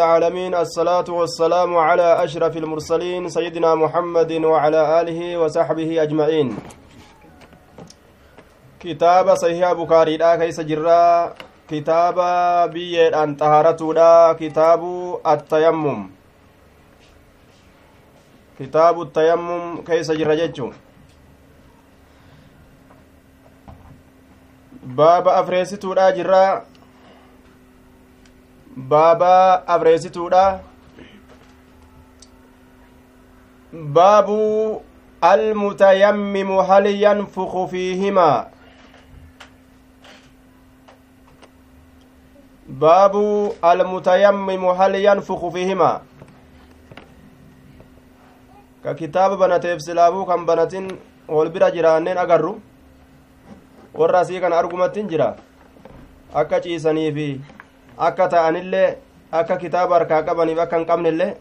العالمين الصلاة والسلام على أشرف المرسلين سيدنا محمد وعلى آله وصحبه أجمعين. كتاب صحيح بخاري لا كيس جرا كتاب بيد أن طهارته كتاب التيمم. كتاب التيمم كيس جرا باب أفريستو لا جرا baaba abreessituudha baabu almutayammimu hal yanfuku fiihimaa baabu almutayammimu hal yanfuku fiihimaa ka kitaaba banateef silaabuu kan banatin wol bira jiraanneen agarru warra asii kana argumattin jira akka ciisaniifi akka ta'anillee akka kitaaba harkaa qabaniif akka hin qabnellee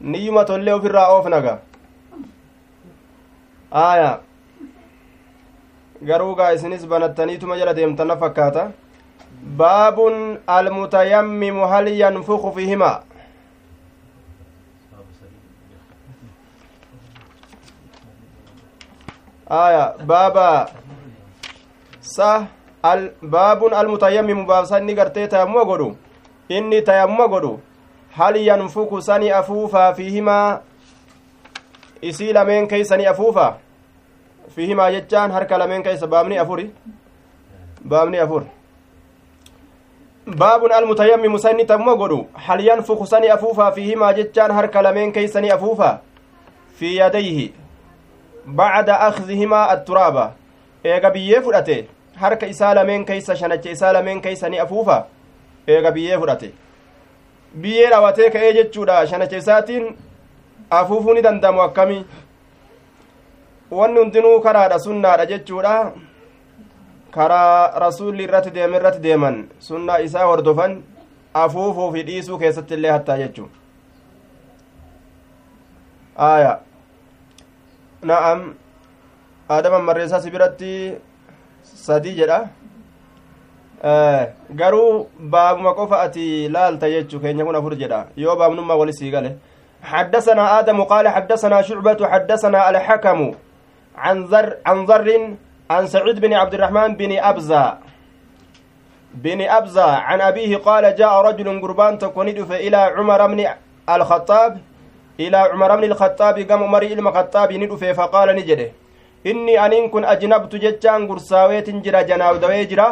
niyyuma tollee ofirraa oofnaga aaya garuu gaa isinis banattaniituma jala deemtanna fakkaata baabun almutayammimu hal yanfuku fihimaa aya baaba sa baabun almutayammimu baabsa inni gartee tayammuma godhu inni tayammuma godhu hal yanfuku sani afuufaa fiihimaa isii lameen keeysani afuufa fiihimaa jechaan harka lameen keeysa baabni afuri baabni afur baabun almutayammimu sa inni tayammuma godhu hal yanfuku sani afuufaa fiihimaa jechaan harka lameen keeysani afuufa fi yadayhi bacda akhdihimaa atturaaba eega biyyee fudhate harka isaa lameen keeysa shanacha isaa lameen keeysa ni afuufa eega biyyee fudhate biyyee dhawatee ka'ee jechuudha shanacha isaatiin afuufuu ni dandamu akkami wanni hundinuu karaadha sunnaadha jechuudha karaa rasuulli irratti deeme irratti deeman sunnaa isaa hordofan afuufuu fi dhiisuu keessatti illee hattaa jechuu aya na'am aadaman marreessaa si biratti sadii jedha. Garuu baabuma qofa ati laalta jechu keenya kun afur jedha. Yoo baabnummaa wali sii gale. حدثنا آدم قال حدثنا شعبة حدثنا الحكم عن ذر عن ذر عن سعيد بن عبد الرحمن بن أبزة بن أبزة عن أبيه قال جاء رجل قربان تكون إلى عمر بن الخطاب إلى عمر بن الخطاب قام مري الخطاب ندفه فقال نجده inni aniin kun ajnabtu jechaan gursaaweetin jira janaawdawee jira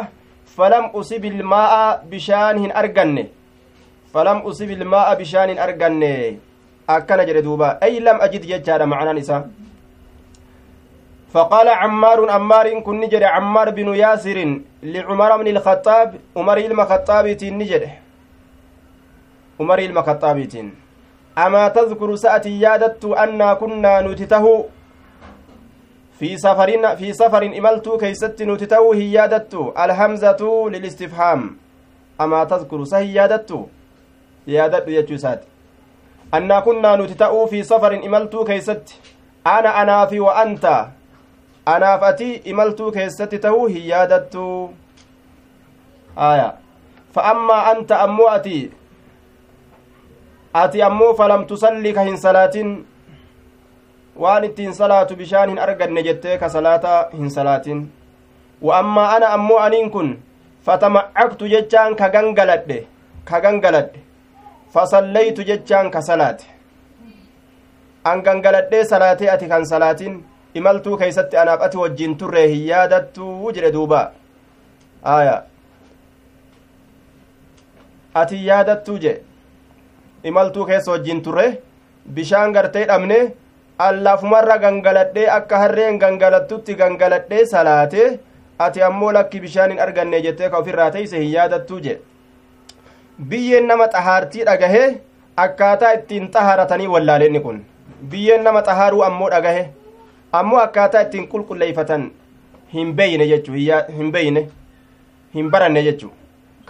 falam usib ilmaa'a bishaan hin arganne falam usib ilmaa'a bishaan hin arganne akkana jedhe duuba ay lam ajid jechaadha macnaan isaa فقال عمار عمار كن نجد عمار بن ياسر لعمر بن الخطاب عمر المخطاب نجد عمر المخطاب أما تذكر سأتي يادت أنا كنا نتته في سفر في سفر إملت كيست نتتو هيادت الهمزة للاستفهام. أما تذكر سهيادت يادت يجوسات أنا كنا نتتو في سفر إملت كيست أنا أنا في وأنت. أنا فأتي إملت كيست تو هيادت آية. فأما أنت أمو أتي. أتي أمو فلم تصلي كهن صلاة. Waan ittiin salaatu bishaan hin arganne jettee ka salaata hin salaatin wa ammaa ana ammoo aniin kun fatama'aktu jechaan ka gangaladhe ka gangaladhe fasallaytu jechaan ka salaate an gangaladhee salaatee ati kan salaatin imaltuu keeysatti anaaf ati wajjiin turree hin yaadattuu jedhe duuba aya ati yaadattuu jedhe imaltuu keessa wajjiin turre bishaan gartee dhabne allaafumarra gangaladhee akka harreen gangalattutti gangaladhee salaate ati ammoo lakki bishaan hin arganne jettee ka ofirraa teeyse hin yaadattuu jedhe biyyeen nama xahaartii dhagahe akkaataa ittiin xaharatanii wallaaleenni kun biyyeen nama xahaaruu ammoo dhagahe ammoo akkaataa ittiin qulqulleeyfatan hin beeyne jechuu hin beeyne hin baranne jechuu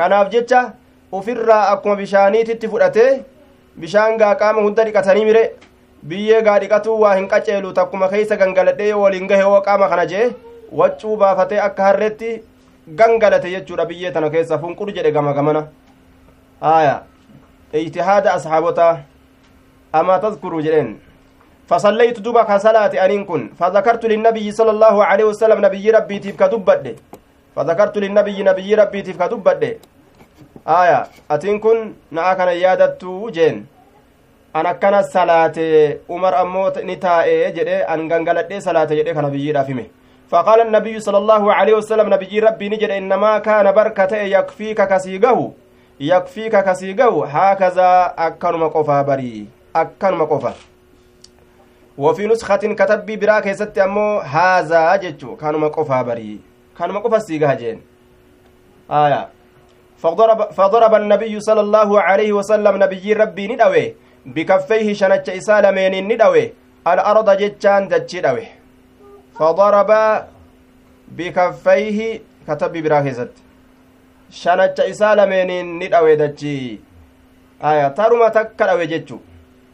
kanaaf jecha ufirraa akkuma bishaaniititti fudhatee bishaan gaa hunda dhiqatanii mire biyyee gaa dhiqatuu waa hin qaceelu takkuma keeysa gangaladhee yoo waliin gahe hoo qaama kana jee waccuu baafatee akka harreetti gangalate jechuudha biyyee tana keessa funqur jedhe gama gamana aya ijtihaada asxaabotaa amaa tadkuruu jedheen فصليت دوبا كصلاة أنين كن فذكرت للنبي صلى الله عليه وسلم نبي ربي تيف كدبد فذكرت للنبي نبي ربي تيف كدبد آية أتين كن نأكن يادت جين أنا كان صلاة عمر أموت نتاء جدي أن غنغلت صلاة جدي كان نبي رافمه فقال النبي صلى الله عليه وسلم نبي ربي نجد إنما كان بركة يكفيك كسيقه يكفيك كسيقه هكذا أكرم قفا بري أكرم قفا وفي نسخة كتب برا كيست أمو هذا جتشو كانوا مقفا بري كانوا مقفا سيقها جين آية فضرب, فضرب النبي صلى الله عليه وسلم نبي ربي ندوي بكفيه شنج إسالمين ندوي الأرض جتشان دجي دوي فضرب بكفيه كتب برا كيست شنج إسالمين ندوي دجي آية ترمى تكا دوي جتشو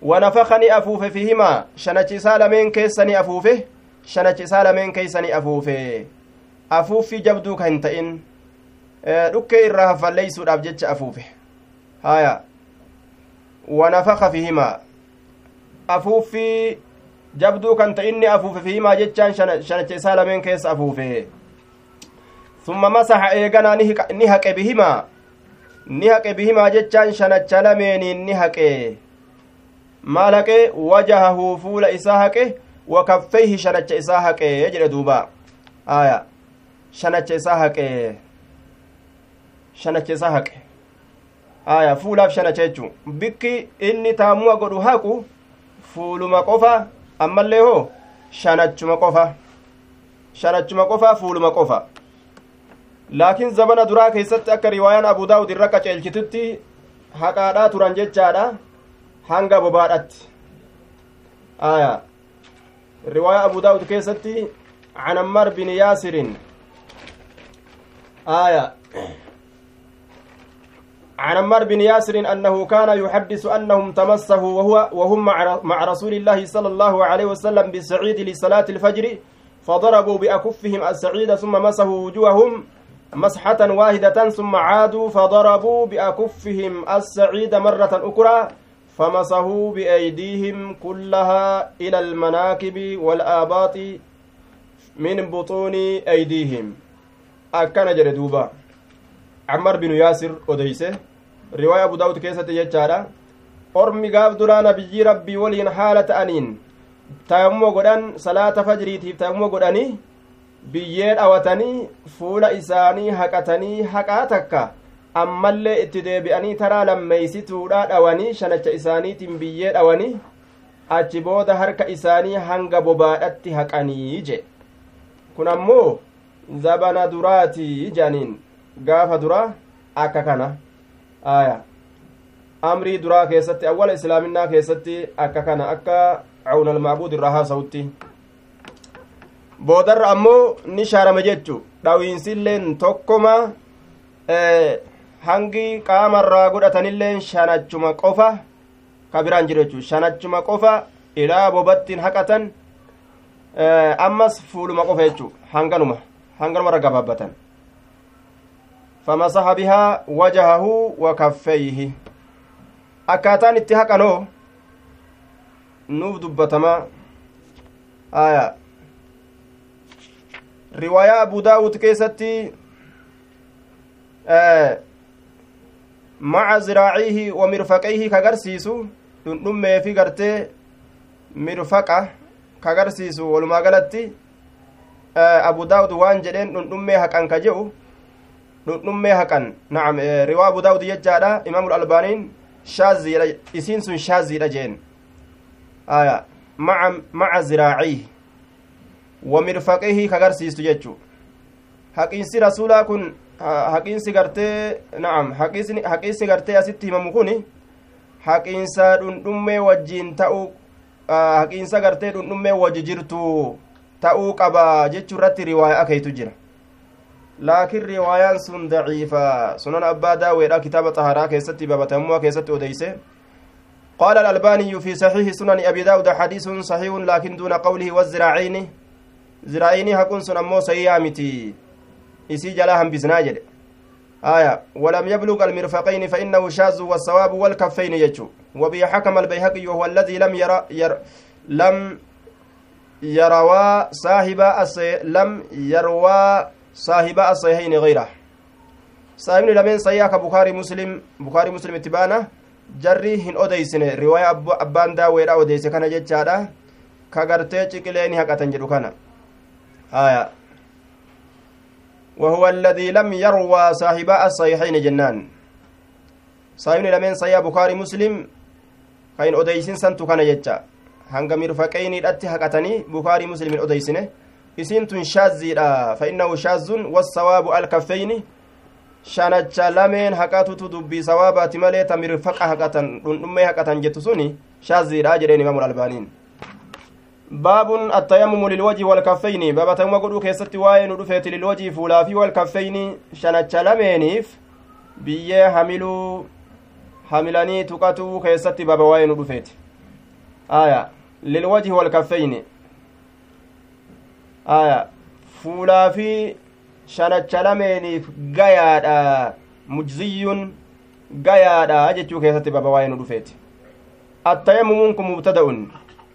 ونفخ ni afuufe fihimaa shanachisaa lameen keessa ni afuufe shanachisaa lameen keessa ni afuufe afuuffii jabduu ka hin ta'in dhukkee irraa haffalleeysuudhaaf jecha afuufe haya afuufe fihimaa jechaan shanacha isaa lameen keessa afuufe summa masaxa eeganaa ni haqe bihimaa ni haqe bihimaa jechaan shanacha lameeniin ni haqe maal haqe wajahahu fuula isaa haqe wakaffeyhi shanacha isaa haqe jedhe duuba aya shanacha isaa haqe shanacha isaa haqe aya fuulaaf shanacha jechuun. Bikki inni taammu'a godhu haqu fuuluma qofa ammallee hoo? Shanachuma qofa. Shanachuma qofa fuuluma qofa. Laakiin zabana duraa keessatti akka riwaayaan abu daawud irra qaceelchitutti haqaadhaa turan jechaadha. Hanga bobaadhatti. Aya riwaaya abu daawud keessatti can ammaar bin yaasirin. Aya عن عمار بن ياسر أنه كان يحدث أنهم تمسه وهو وهم مع رسول الله صلى الله عليه وسلم بالسعيد لصلاة الفجر فضربوا بأكفهم السعيد ثم مسحوا وجوههم مسحة واحدة ثم عادوا فضربوا بأكفهم السعيد مرة أخرى فمسحوا بأيديهم كلها إلى المناكب والآباط من بطون أيديهم. أكن جردوبا عمر بن ياسر أديسه. riwaaya abu daawud keessatti jechaadha. Ormi gaaf duraa nabiyyii rabbii waliin haala ta'aniin tayammuma godhan salaata fajriitiif tayammuma godhanii biyyee dhawatanii fuula isaanii haqatanii haqaa takka. Ammallee itti deebi'anii taraa lammeeysituudha dhawanii shanacha isaaniitiin biyyee dhawanii achi booda harka isaanii hanga bobaadhatti haqanii je. Kun ammoo zabana duraatii jaaniin gaafa duraa akka kana. Aya. Amrii duraa keessatti awwala islaaminaa keessatti akka kana akka cawnal maabuud irraa haasa'utti boodarra ammoo ni shaarame jechu dhawiinsilleen tokkoma hangi qaamarraa godhatanilleen shanachuma qofa ka biraan jiru jechuu. Shanachuma qofa ilaa bobattiin haqatan ammas fuuluma qofa jechuu. Hanganuma. Hanganumarra gabaabbatan famasaha bihaa wajahahu wa kaffeyhi akkaataan itti haqanoo nuuf dubbatamaa aya riwaayaa abu daawud keessatti maca ziraaciihi wa mirfaqayhi kagarsiisu dhundhummee fi gartee mirfaqa kagarsiisu walumaa galatti abu daawud waan jedheen dhundhummee haqan ka dhundhummee haqan nacam riwaa abu daawud jechaadha imaamul albaaniin shaaziidha isiin sun shaaziidha jeen aya maca maca ziraaciihi wa mirfaqihi kagarsiistu jechu haqiinsi rasuulaa kun haqiinsi gartee na'am haqiinsi gartee asitti himamu kun haqiinsa dhundhummee wajjiin ta'uu haqiinsa gartee dhundhummee wajji jirtu ta'uu qaba jechuu irratti riwaayaa akeeytu jira laakiin riwaayaan sun daciifa sunan abbaa daaweedha kitaaba xaharaa keessatti babatamummaa keessatti odeyse قال الألباني في صحيح سنن أبي داود حديث صحيح لكن دون قوله والزراعين. زراعين هكون سنن مو سيامتي jalaa hambisnaa jedhe آية. ولم يبلغ المرفقين فإنه شاذ والصواب والكفين يجو. وبه حكم البيهقي وهو الذي لم يرى ير لم يروى صاحب لم يروى صاحب الصحيحين غيره sayyaa ka bukaarii muslim bukaarii muslim itti baana jarri hin odeysine riwaaya abbaan daaweedha odeyse kana jechaadha ka gartee ciqileeni haqatan jedhu kana haya وهو الذي لم يروى صاحب الصحيحين جنان صاحبني لمن صحيح بخاري مسلم كاين أديسين سنتو كان يجا hanga mirfaqeyniidhatti haqatanii bukaarii muslimin odeysine isiin tun shaazziidha fa innahu shaazzun wassawaabu alkaffeyni shanacha lameen haqatutu dubbii sawaabaati malee ta mirfaqa haqatan dhundhummee haqatan jettu suni shaazziidha jedheen imaamul albaaniin baabun attayammumu lilwajhi walkaffeyni baabatama godhuu keessatti waa'ee nu dhufeeti lilwajhi fuulaafi walkaffeyni shanacha lameeniif biyyee hamiluu hamilanii tuqatuu keessatti baaba waa'ee nu dhufeeti aya lilwajhi walkaffeyni aya fuulaafi shanacha lameeniif gayaadha mujziyyun gayaadha jechuu keessatti baaba waa'ee nu dhufeeti attayamumuun kun mubtada'un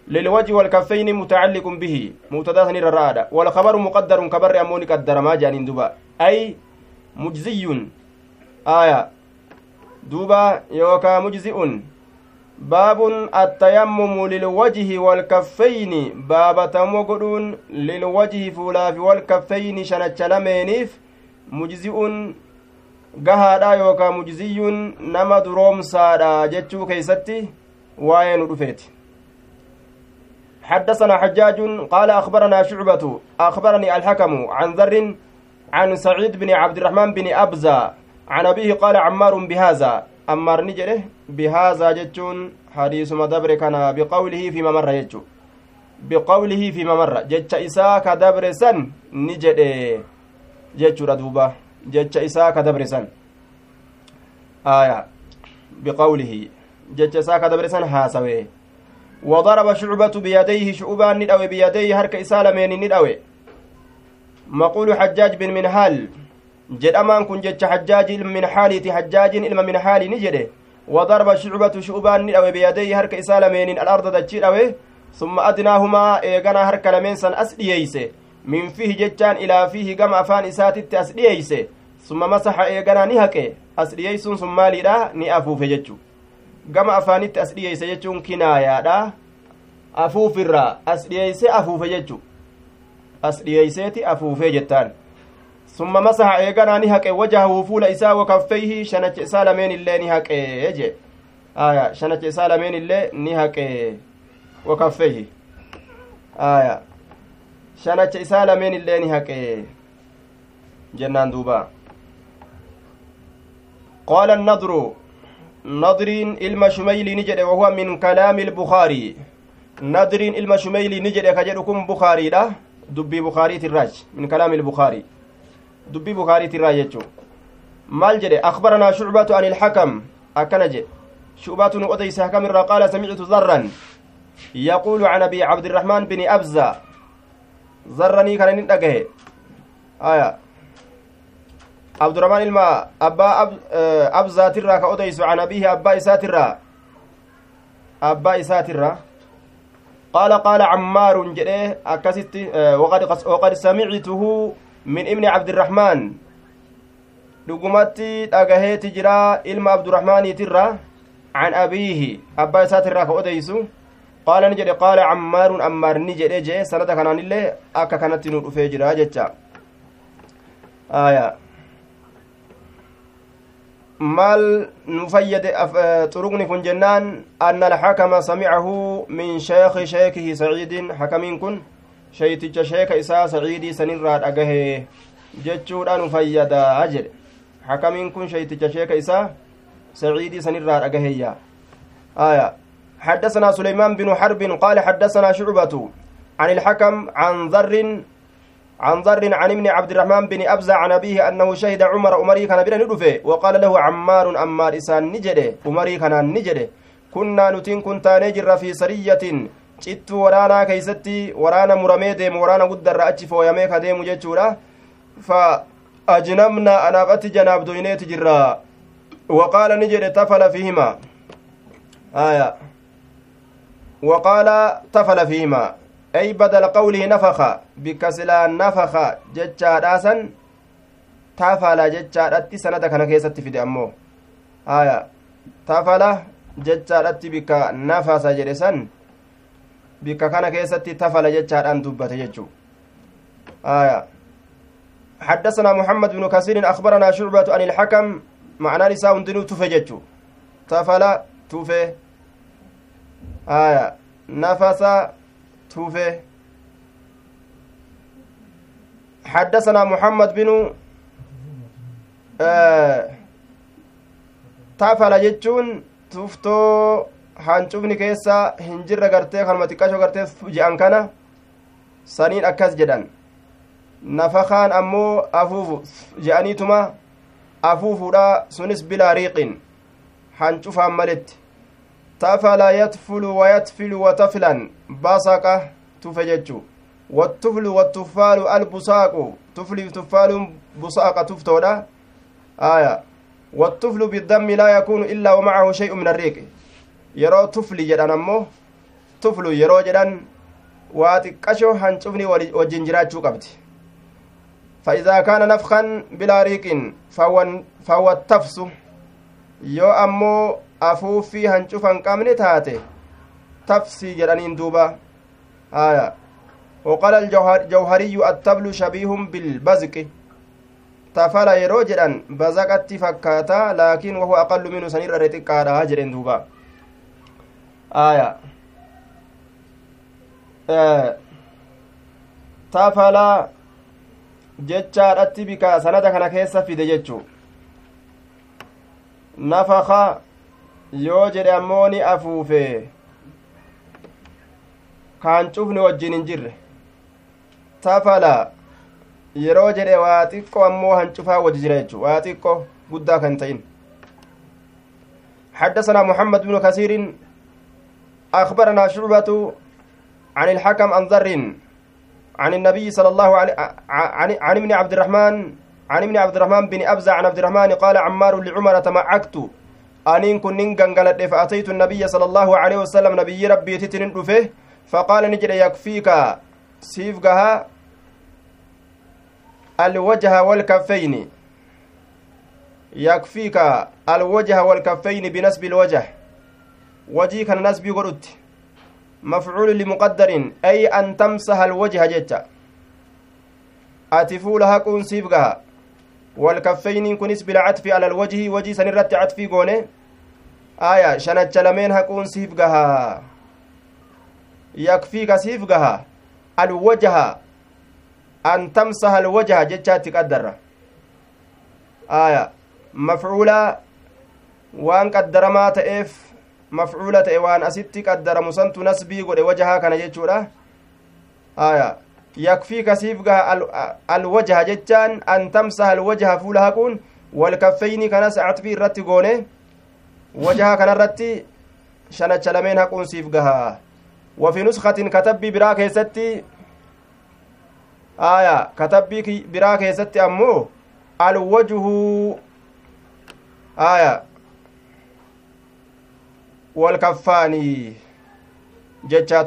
للوجه والكفين متعلق به مبتدا سنير الرادة والخبر مقدر كبر أموني قدر ما جانين دوبا أي مجزي آية دوبا يوكا مجزئ باب التيمم للوجه والكفين باب تموغدون للوجه فولاف والكفين شنچ لمينيف مجزئ gahaadha yookaa mujziyyuun nama duroomsaadha jechuu keeysatti waa'ee nu dhufeeti. حدثنا حجاج قال أخبرنا شعبة أخبرني الحكم عن ذر عن سعيد بن عبد الرحمن بن أبزة عن أبيه قال عمار بهذا أمار نجره بهذا جتون حديث مدبر كان بقوله فيما مر يجو بقوله فيما مر جتش إساء كدبر سن نجده جتش ردوبة جتش إساء كدبر سن آية بقوله جتش إساء كدبر سن هاسوي وضرب شعبة بيديه شعبان ندأوي بيديه هرك إسالمين ندأوي مقول حجاج بن منهال jedhamaan kun jecha hajjaaji ilma min haaliiti hajjaajiin ilma min haali ni jedhe wadarba shucbatu shu'baan ni dhawe biyadayhi harka isaa lameeniin alarda dachii dhawe summa adnaahumaa eeganaa harka lameen san as dhiyeeyse min fihi jechaan ilaa fihi gama afaan isaatitti as dhiyeeyse summa masaxa eeganaa ni haqe as dhiyeeysuun sun maaliidha ni afuufe jechu gama afaanitti as dhiyeeyse jechuun kinaayaadha afuufirraa as dhiyeeyse afuufe jechu as dhiyeeyseeti afuufee jettaan wajahahu fuula isaa wakaffeyhi shanacha isaa lameen illee ni haqe je aya shanacha isaa lameen illee ni haqe wakaffeyhi aya shanacha isaa lameen illee ni haqe jennaan duuba qaala annadru nadriin ilma shumaylii ni jedhe wahuwa min kalaami ilbukaari nadriin ilma shumaylii ni jedhe ka jedhu kun bukaariidha dubbii bukaariitirraaj min kalaami ilbukaari dubbii bukaariitirraa jechuu maal jedhe akbaranaa shucbatu an ilxakam akkana jedhe shu'baatu nu odeyse hakam irraa qaala samictu zarran yaquulu can abi cabdirahmaan bini abza zarranii kana nin dhagahe aya abdurahmaan ilma abbaa abzaatirraa ka odeysu can abiihi abbaa isaatirraa abbaa isaatirraa qaala qaala cammaarun jedhe akkasitti waqad samictuhu min ibni cabdirahmaan dhugumatti dhagaheeti jira ilma abdurahmaaniitirra can abiihi abbaa isaatirraa ka odeysu qaala ni jedhe qaala cammaarun ammaar ni jedhe jee sanada kanaanillee akka kanatti nu dhufee jira jecha aya maal nu fayyade xuruqni kun jennaan anna alxakama samicahu min sheekhi sheekihi saciidin hakamiin kun sheeyticha sheeka isaa saciidii sanirraa dhagahe jechuudha nu fayyadaa jedhe. Hakamiin kun sheeyticha sheeka isaa saciidii sanirraa dhagaheeyya? Aya. حدثنا سليمان بن حرب قال حدثنا شعبة عن الحكم عن ذر عن ذر عن ابن عبد الرحمن بن أبزة عن أبيه أنه شهد عمر أمري كان بلا ندفه وقال له عمار أمار إسان نجده أمري كان نجده كنا نتين كنت نجر في سرية cittuu waraanaa keeysatti waraana muramee deemu waraana guddarra achi fooyamee ka deemu jechuudha fa ajnamnaa anaafatti janaabdoyneeti jirra waqaala ni jedhe tafala fihimaa aya waqaala tafala fihimaa ay badala qawlihi nafaka bikka silaa nafaka jechaadhaasan tafala jechaadhatti sanada kana keessatti fide ammoo aya tafala jechaadhatti bikka nafasa jedhe san bikka kana keessatti tafala jechaadhaan dubbate jechuu aya. حدثنا محمد بن كثير أخبرنا شعبة عن الحكم معنى نساء دنو تفجج تفلا تفه آية نفس تفه حدثنا محمد بن آه تفلا جتون tuftoo hancufni keessa hin jirre gartee kanuma xiqqasho gartee je'an kana saniin akkas jedhan nafakaan ammoo afuufu je'aniituma afuufuudha sunis bilaa riiqin hancufaan maletti tafala yatfulu wayatfilu wataflan basaqa tufe jechu wattuflu wattuffaalu albusaaqu tufliif tuffaaluun busaaqa tuftoodha aya والطفل بالدم لا يكون إلا ومعه شيء من الريق yeroo tufli jedhan ammoo tuflu yeroo jedhan waa xiqqashoo hancufni wajjin jiraachuu qabdi فإذا كان نفخا بلا ريق فهو التفس yoo ammoo afuuffii hancufan qabne taate tafsii jedhaniin duuba aya وقال الجوهري التبل شبيه بالبزق tafala yeroo jedhan bazaqatti fakkaata laakiin wahu aqallu minhu sanirra xiqqaadha jedhen duuba aya tafala jechaadhatti bika sanada kana keessa fide jechuu nafaka yoo jedhe ammoo ni afuufe kaan cufni wajjin hin jirre tafala yeroo jedhe waa xiqqo ammoo hancufaa waji jira jechu waa xiqqo guddaa kan ta'in حدثنا محمد بن كثير أخبرنا شعبة عن الحكم عن عن النبي صلى الله عليه عن, عن ابن عبد الرحمن عن ابن عبد الرحمن بن أبزع عن عبد الرحمن قال عمار لعمر تمعكت أنين كن ننقنقلت فأتيت النبي صلى الله عليه وسلم نبي ربي تتنن فقال نجد يكفيك سيفقها الوجه والكفين. يكفيك الوجه والكفين بنسب الوجه. وجهك النسب قلت مفعول لمقدر أي أن تمسح الوجه جتا أتفول هكون سيفقها والكفين كنس بالعطف على الوجه وجه سنرت عطفي قونه آية شنت لمين هكون سيفقها يكفيك سيفقها الوجه an tamsaha alwajha jechaatti qaddarra. Aya mafcuula waan qaddaramaa ta'eef mafcuula ta'e waan asitti qaddaramu santu nasbii godhe wajahaa kana jechuudha aya yakfii kasiif gaha alwajha jechaan an tamsaha alwajha fuula haquun walkaffeyni kanas catfii irratti goone wajahaa kanarratti shanacha lameen haquun siif gaha wafi nuskatin katabbii biraa keessatti aya katabbii biraa keessatti ammoo alwajhu aya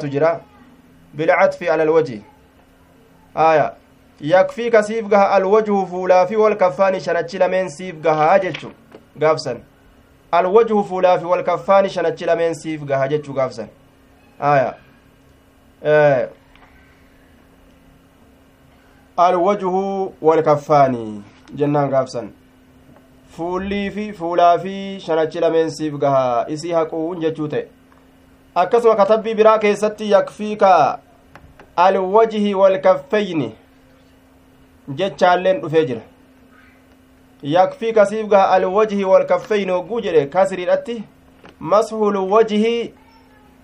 jira bilcatfi ala alwaji aya yakfiika siif gaha alwajhu fuulaafi walkaffaani shanachi lameen siif gahaa jechu gaafsan alwajhu fuulaafi walkaffaani shanachi lameen siif gaha jechuu gaafsan aya alwajhu walkaffaani jennaan gaafsan fuullii fi fuulaa fi shanachi lameen siif gaha isii haquun jechuu ta'e. Akkasuma katabbii biraa keessatti yakfiika alwajhi walkaffeyni jechaalleen dhufee jira. Yakfiika siif gaha alwajhi walkaffeyni hogguu jedhe kasriidhatti mashulu wajhi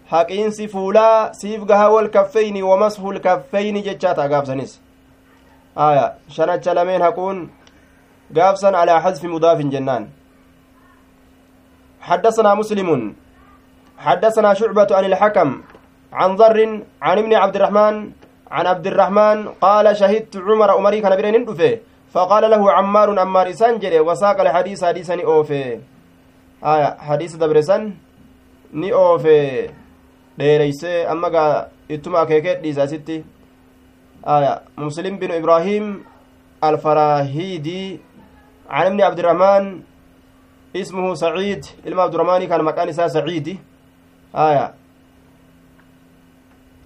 haqiinsi fuulaa siif gaha walkaffeyni wa mashul kaffeyni jechaa ta'a gaabsanis aya shanacha lameen haquun قافصا على حذف مضاف جنان حدثنا مسلم حدثنا شعبة عن الحكم عن ضر عن ابن عبد الرحمن عن عبد الرحمن قال شهدت عمر عمري كان بين فقال له عمار عمار إسان جري وساق الحديث حديثا أوفي آية حديث دبرسان ni oofe dheereysee amma gaa ittuma akeekee dhiisaasitti aya muslim binu ibraahim alfarahidi عن ابن عبد الرحمن اسمه سعيد. ilma abdurahmaanii kan maqaan isaa saciidi آية.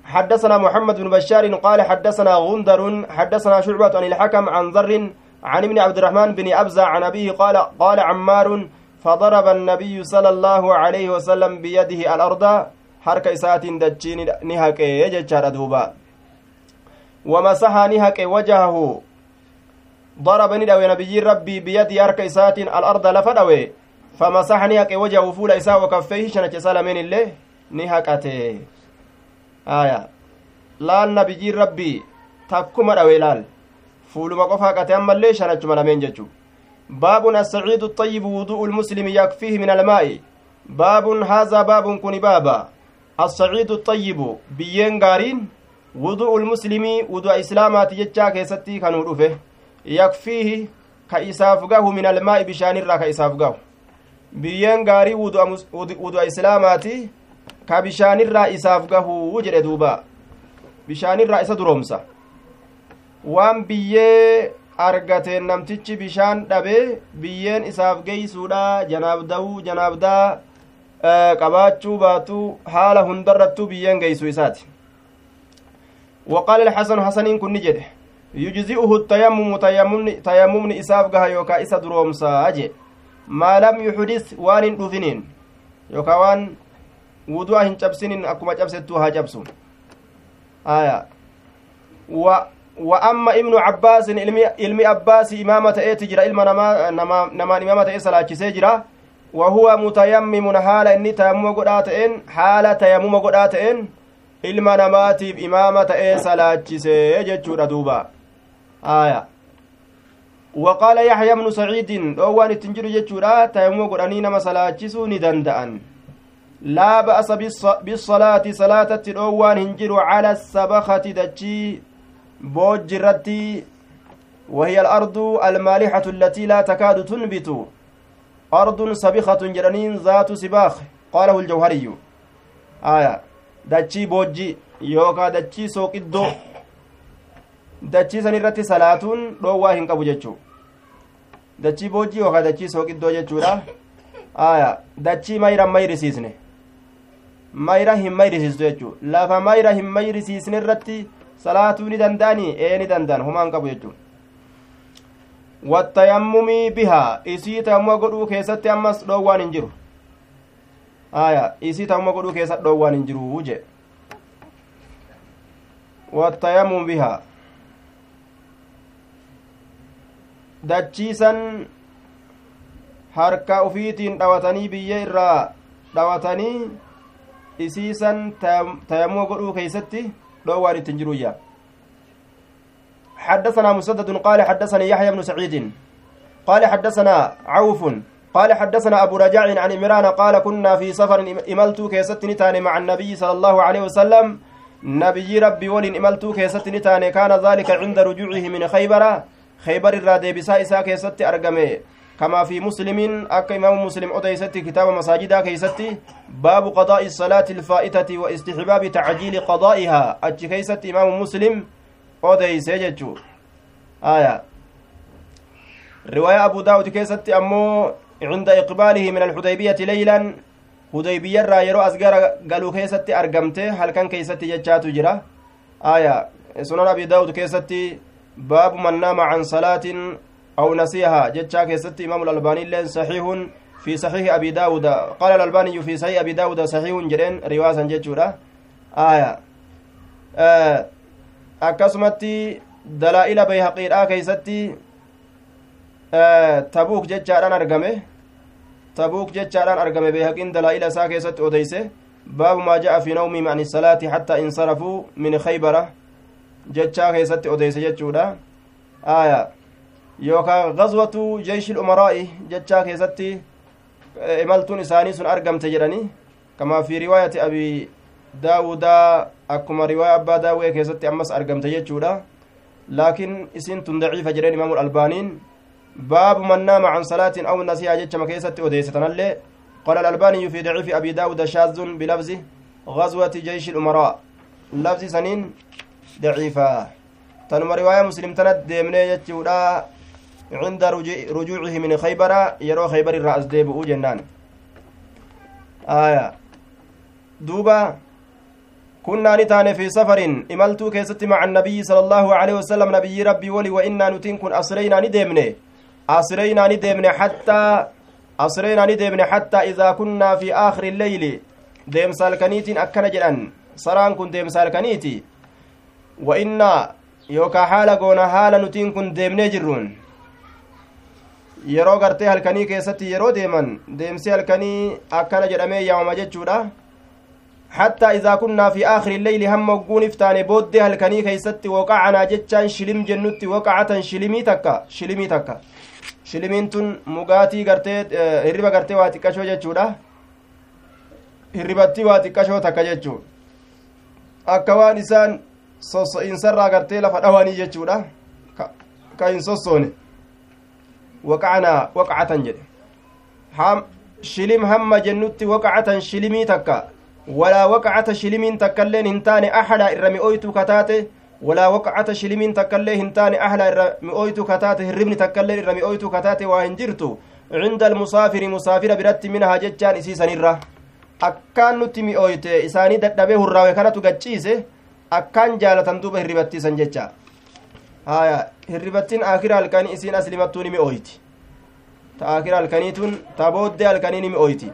حدثنا محمد بن بشار قال حدثنا غندر حدثنا شعبة عن الحكم عن ذر عن ابن عبد الرحمن بن أبزة عن أبيه قال قال عمار فضرب النبي صلى الله عليه وسلم بيده الأرض. حركة إسات دجين نهك يجتشار دوبا. ومسح نهك وجهه. ضرب ندوي نبي ربي بيد حركة إسات الأرض لفدوي فمسح نهك وجهه فول إساء وكفيه شنك سلمين الله نهكته آية laal nabiyyiin rabbii takkuma dhawe laal fuuluma qofa haqate ammallee shanachuma lameen jechu baabun assaciidu الطيب wuduءu المسلم يكفيه من الماء باب هذا باب كن بابا الصعيد الطيب biyyeen gaariin wuduءu المسلم wudu'a islaamaati jechaa keessatti kanuu dhufe yakfiihi ka isaaf gahu min almaa'i bishaanirraa ka isaaf gahu biyyeen gaarii wudu'a islaamaati ka bishaanirraa isaaf gahuu jedhe duuba bishaanirraa isa duroomsa waan biyyee argateen namtichi bishaan dhabee biyyeen isaaf geeysuudha janaabda'uu janaabdaa qabaachuu baatuu haala hundarrattuu biyyeen geeysu isaati وقال الحسن حسنين كن نجده يجزئه التيمم تيمم إساف قها يوكا إسا درومسا أجي ما لم يحدث وان دفنين يوكا وان cabsinin akkuma cabsettuu haa cabsu aya wa wa amma ibnu abbaasin ilmi, abbaasi imaama ta'eeti jira ilma namaa namaan imaama ta'e salaachisee jira wa huwa mutayammimun haala inni tayammuma godhaa ta'een haala tayammuma godhaa ta'een ilma namaatiif imaama ta'ee aya. وقال يحيى بن سعيد دوان التنجر جتشورا تيمو قراني نما سلاچسو ni danda'an. Laa ba'asa bisalaati salaatatti dhoowwaan hin jiru cala sabakati dachii boojji irratti. وهي الأرض المالحة التي لا تكاد تنبت أرض سبخة جرانين ذات سباخ قاله الجوهري آية دتشي بوجي يوكا دتشي سوق الدو سنرتي صلاة دوا هنقبو جتشو دتشي بوجي يوكا دتشي سوق الدو جتشو آية دتشي ميرا ميري سيسنه mayra hin mayrisiistu jechuu lafa mayra hin mayrisiisne irratti salaatuu ni danda'anii ee ni danda'an homaan qabu jechuu wattayammumii bihaa isii tammuma godhuu keessatti ammas dhoowwaan hin jiru aya isii tammuma godhuu keessatti dhoowwaan hin jiru je wattayammum bihaa dachiisan harka ufiitiin dhawatanii biyya irraa dhawatanii isiisan tayammuma godhuu keeysatti dhoowwaan ittin jiruyya حدثنا مسدد قال حدثني يحيى بن سعيد قال حدثنا عوف قال حدثنا أبو رجاء عن عمران قال كنا في سفر imaltuu keessatti nu ta'aan مع النبي صلى الله عليه وسلم. nabii Rabbii waliin imaltuu keessatti nu ta'aan. كان ذلك عند رجوعه من خيبر. خيبر irraa deebi'isa isaa keessatti argame كما في مسلم akka imaama مسلم addeessetti kitaaba masaajidaa keessatti. باب قضاء الصلاة الفائتة واستحباب تعجيل قضائها. أتش كيستي إمام مسلم أديس يجتشو آية. رواية أبو داود كيستي أمو عند إقباله من الحديبية ليلا. حديبية را يرو أزغر قالوا كيستي أرقمته هل كان كيستي جتشاتو جرا؟ آية. سنن أبي داود كيستي باب من نام عن صلاة أو نسيها جتشا كيست إمام الألباني لين صحيح في صحيح أبي داود قال الألباني في صحيح أبي داود صحيح جرين رواسا جتشورا آية آه akkasumatti dalaa'ila bayhaqiidhaa keeysatti tabuuk jechaadhaan argame tabuuk jechaadhaan argame bayhaqiin dalaa'ila isaa keessatti odeyse baabu maa ja'a fi nawmihim an isalaati hattaa insarafuu min khaybara jechaa keessatti odeyse jechuudha aya yookaan gazwatu jeeshil umaraa'i jechaa keessatti imaltuun isaanii sun argamte jedhani kamaa fi riwaayati abi daawudaa akkuma riwaaya abbaa daawwee keessatti ammas argamte jechuudha laakiin isin tun daciifa jedheen imaamu albaaniin baabu man naama can salaatin aw nasihaa jechama keessatti odeessitanallee qaala alalbaaniyyu fi daciifi abi daawuda shaazun bilafzi غزوة جيش الأمراء لفظ سنين ضعيفة. تنما رواية مسلم تند ديمني يتشودا عند رجوعه من خيبر يرو خيبر الرأس ديبؤ جنان. آية. دوبا كنا نتان في سفر إملتو كيست مع النبي صلى الله عليه وسلم نبي ربي ولي وإنا نتين كن أسرينا ندمني أسرينا ندمني حتى أسرينا ندمني حتى إذا كنا في آخر الليل. ديم سالكنيتين أكنا جلان سران كن ديم سالكنيتي. وإنا يوكا حالا قونا حالا نتين كن ديمني جرون. yeroo gartee halkanii keessatti yeroo deeman deemsi halkanii akkana jedhamee yaamama jechuudha إذا كنا في آخر الليل هم وقون افتاني بود هل كني كيست وقعنا جتشان شلم جنوتي وقعة شلمي تكا. شلمي تكا. شلمين تن مغاتي غرتي هربا غرتي واتي كشو جتشودا. hirribatti waa xiqqashoo takka jechuun akka waan isaan soso'iinsarraa gartee lafa dhawanii jechuudha ka hin sossoone waqacanaa waqacatan jedhe shilim hamma jennutti waqacatan shilimii takka walaa waqacata shilimiin takkailleen hin taane axadha irra mi'ooytu kataate walaa waqacata shilimiin takkaillee hin taane axadha irra mi'ooytu kataate hirribni takkailleen irra mi'ooytu kataate waa hin jirtu cinda almusaafiri musaafira biratti minahaa jechaan isiisanirra akkaan nutti mi'ooyte isaanii dadhabee hurraawe kanatu gacciise akkaan jaalatan duuba hirribattiisan jecha. Haya hirribattiin akira halkanii isiin aslimattuu ni mi'ooyti ta akira halkaniitun ta booddee halkanii ni mi'ooyti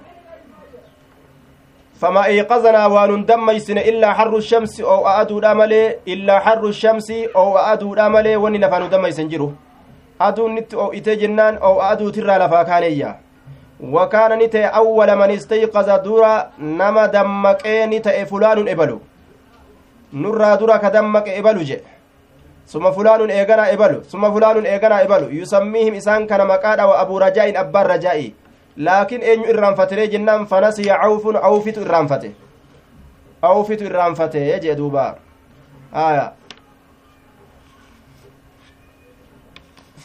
فما إيقظنا وان دميسن إلا حر الشمس أو أدو داملي إلا حر الشمس أو أدو وني لفانو دميسن جرو أدو نت أو إتجنان أو أدو ترى لفا كانيا وكان نتي أول من استيقظ دورا نما دمك نتي فلان إبلو نرى دورا كدمك إبلو جي ثم فلان إيغنا إبلو ثم فلان إيغنا إبلو يسميهم إسان كان مقادا وأبو رجاء أبا رجائي laakiin eenyu irraanfatiree jennaan fanasiya cawfun awfitu irraanfate awfitu irraanfate jee duuba aya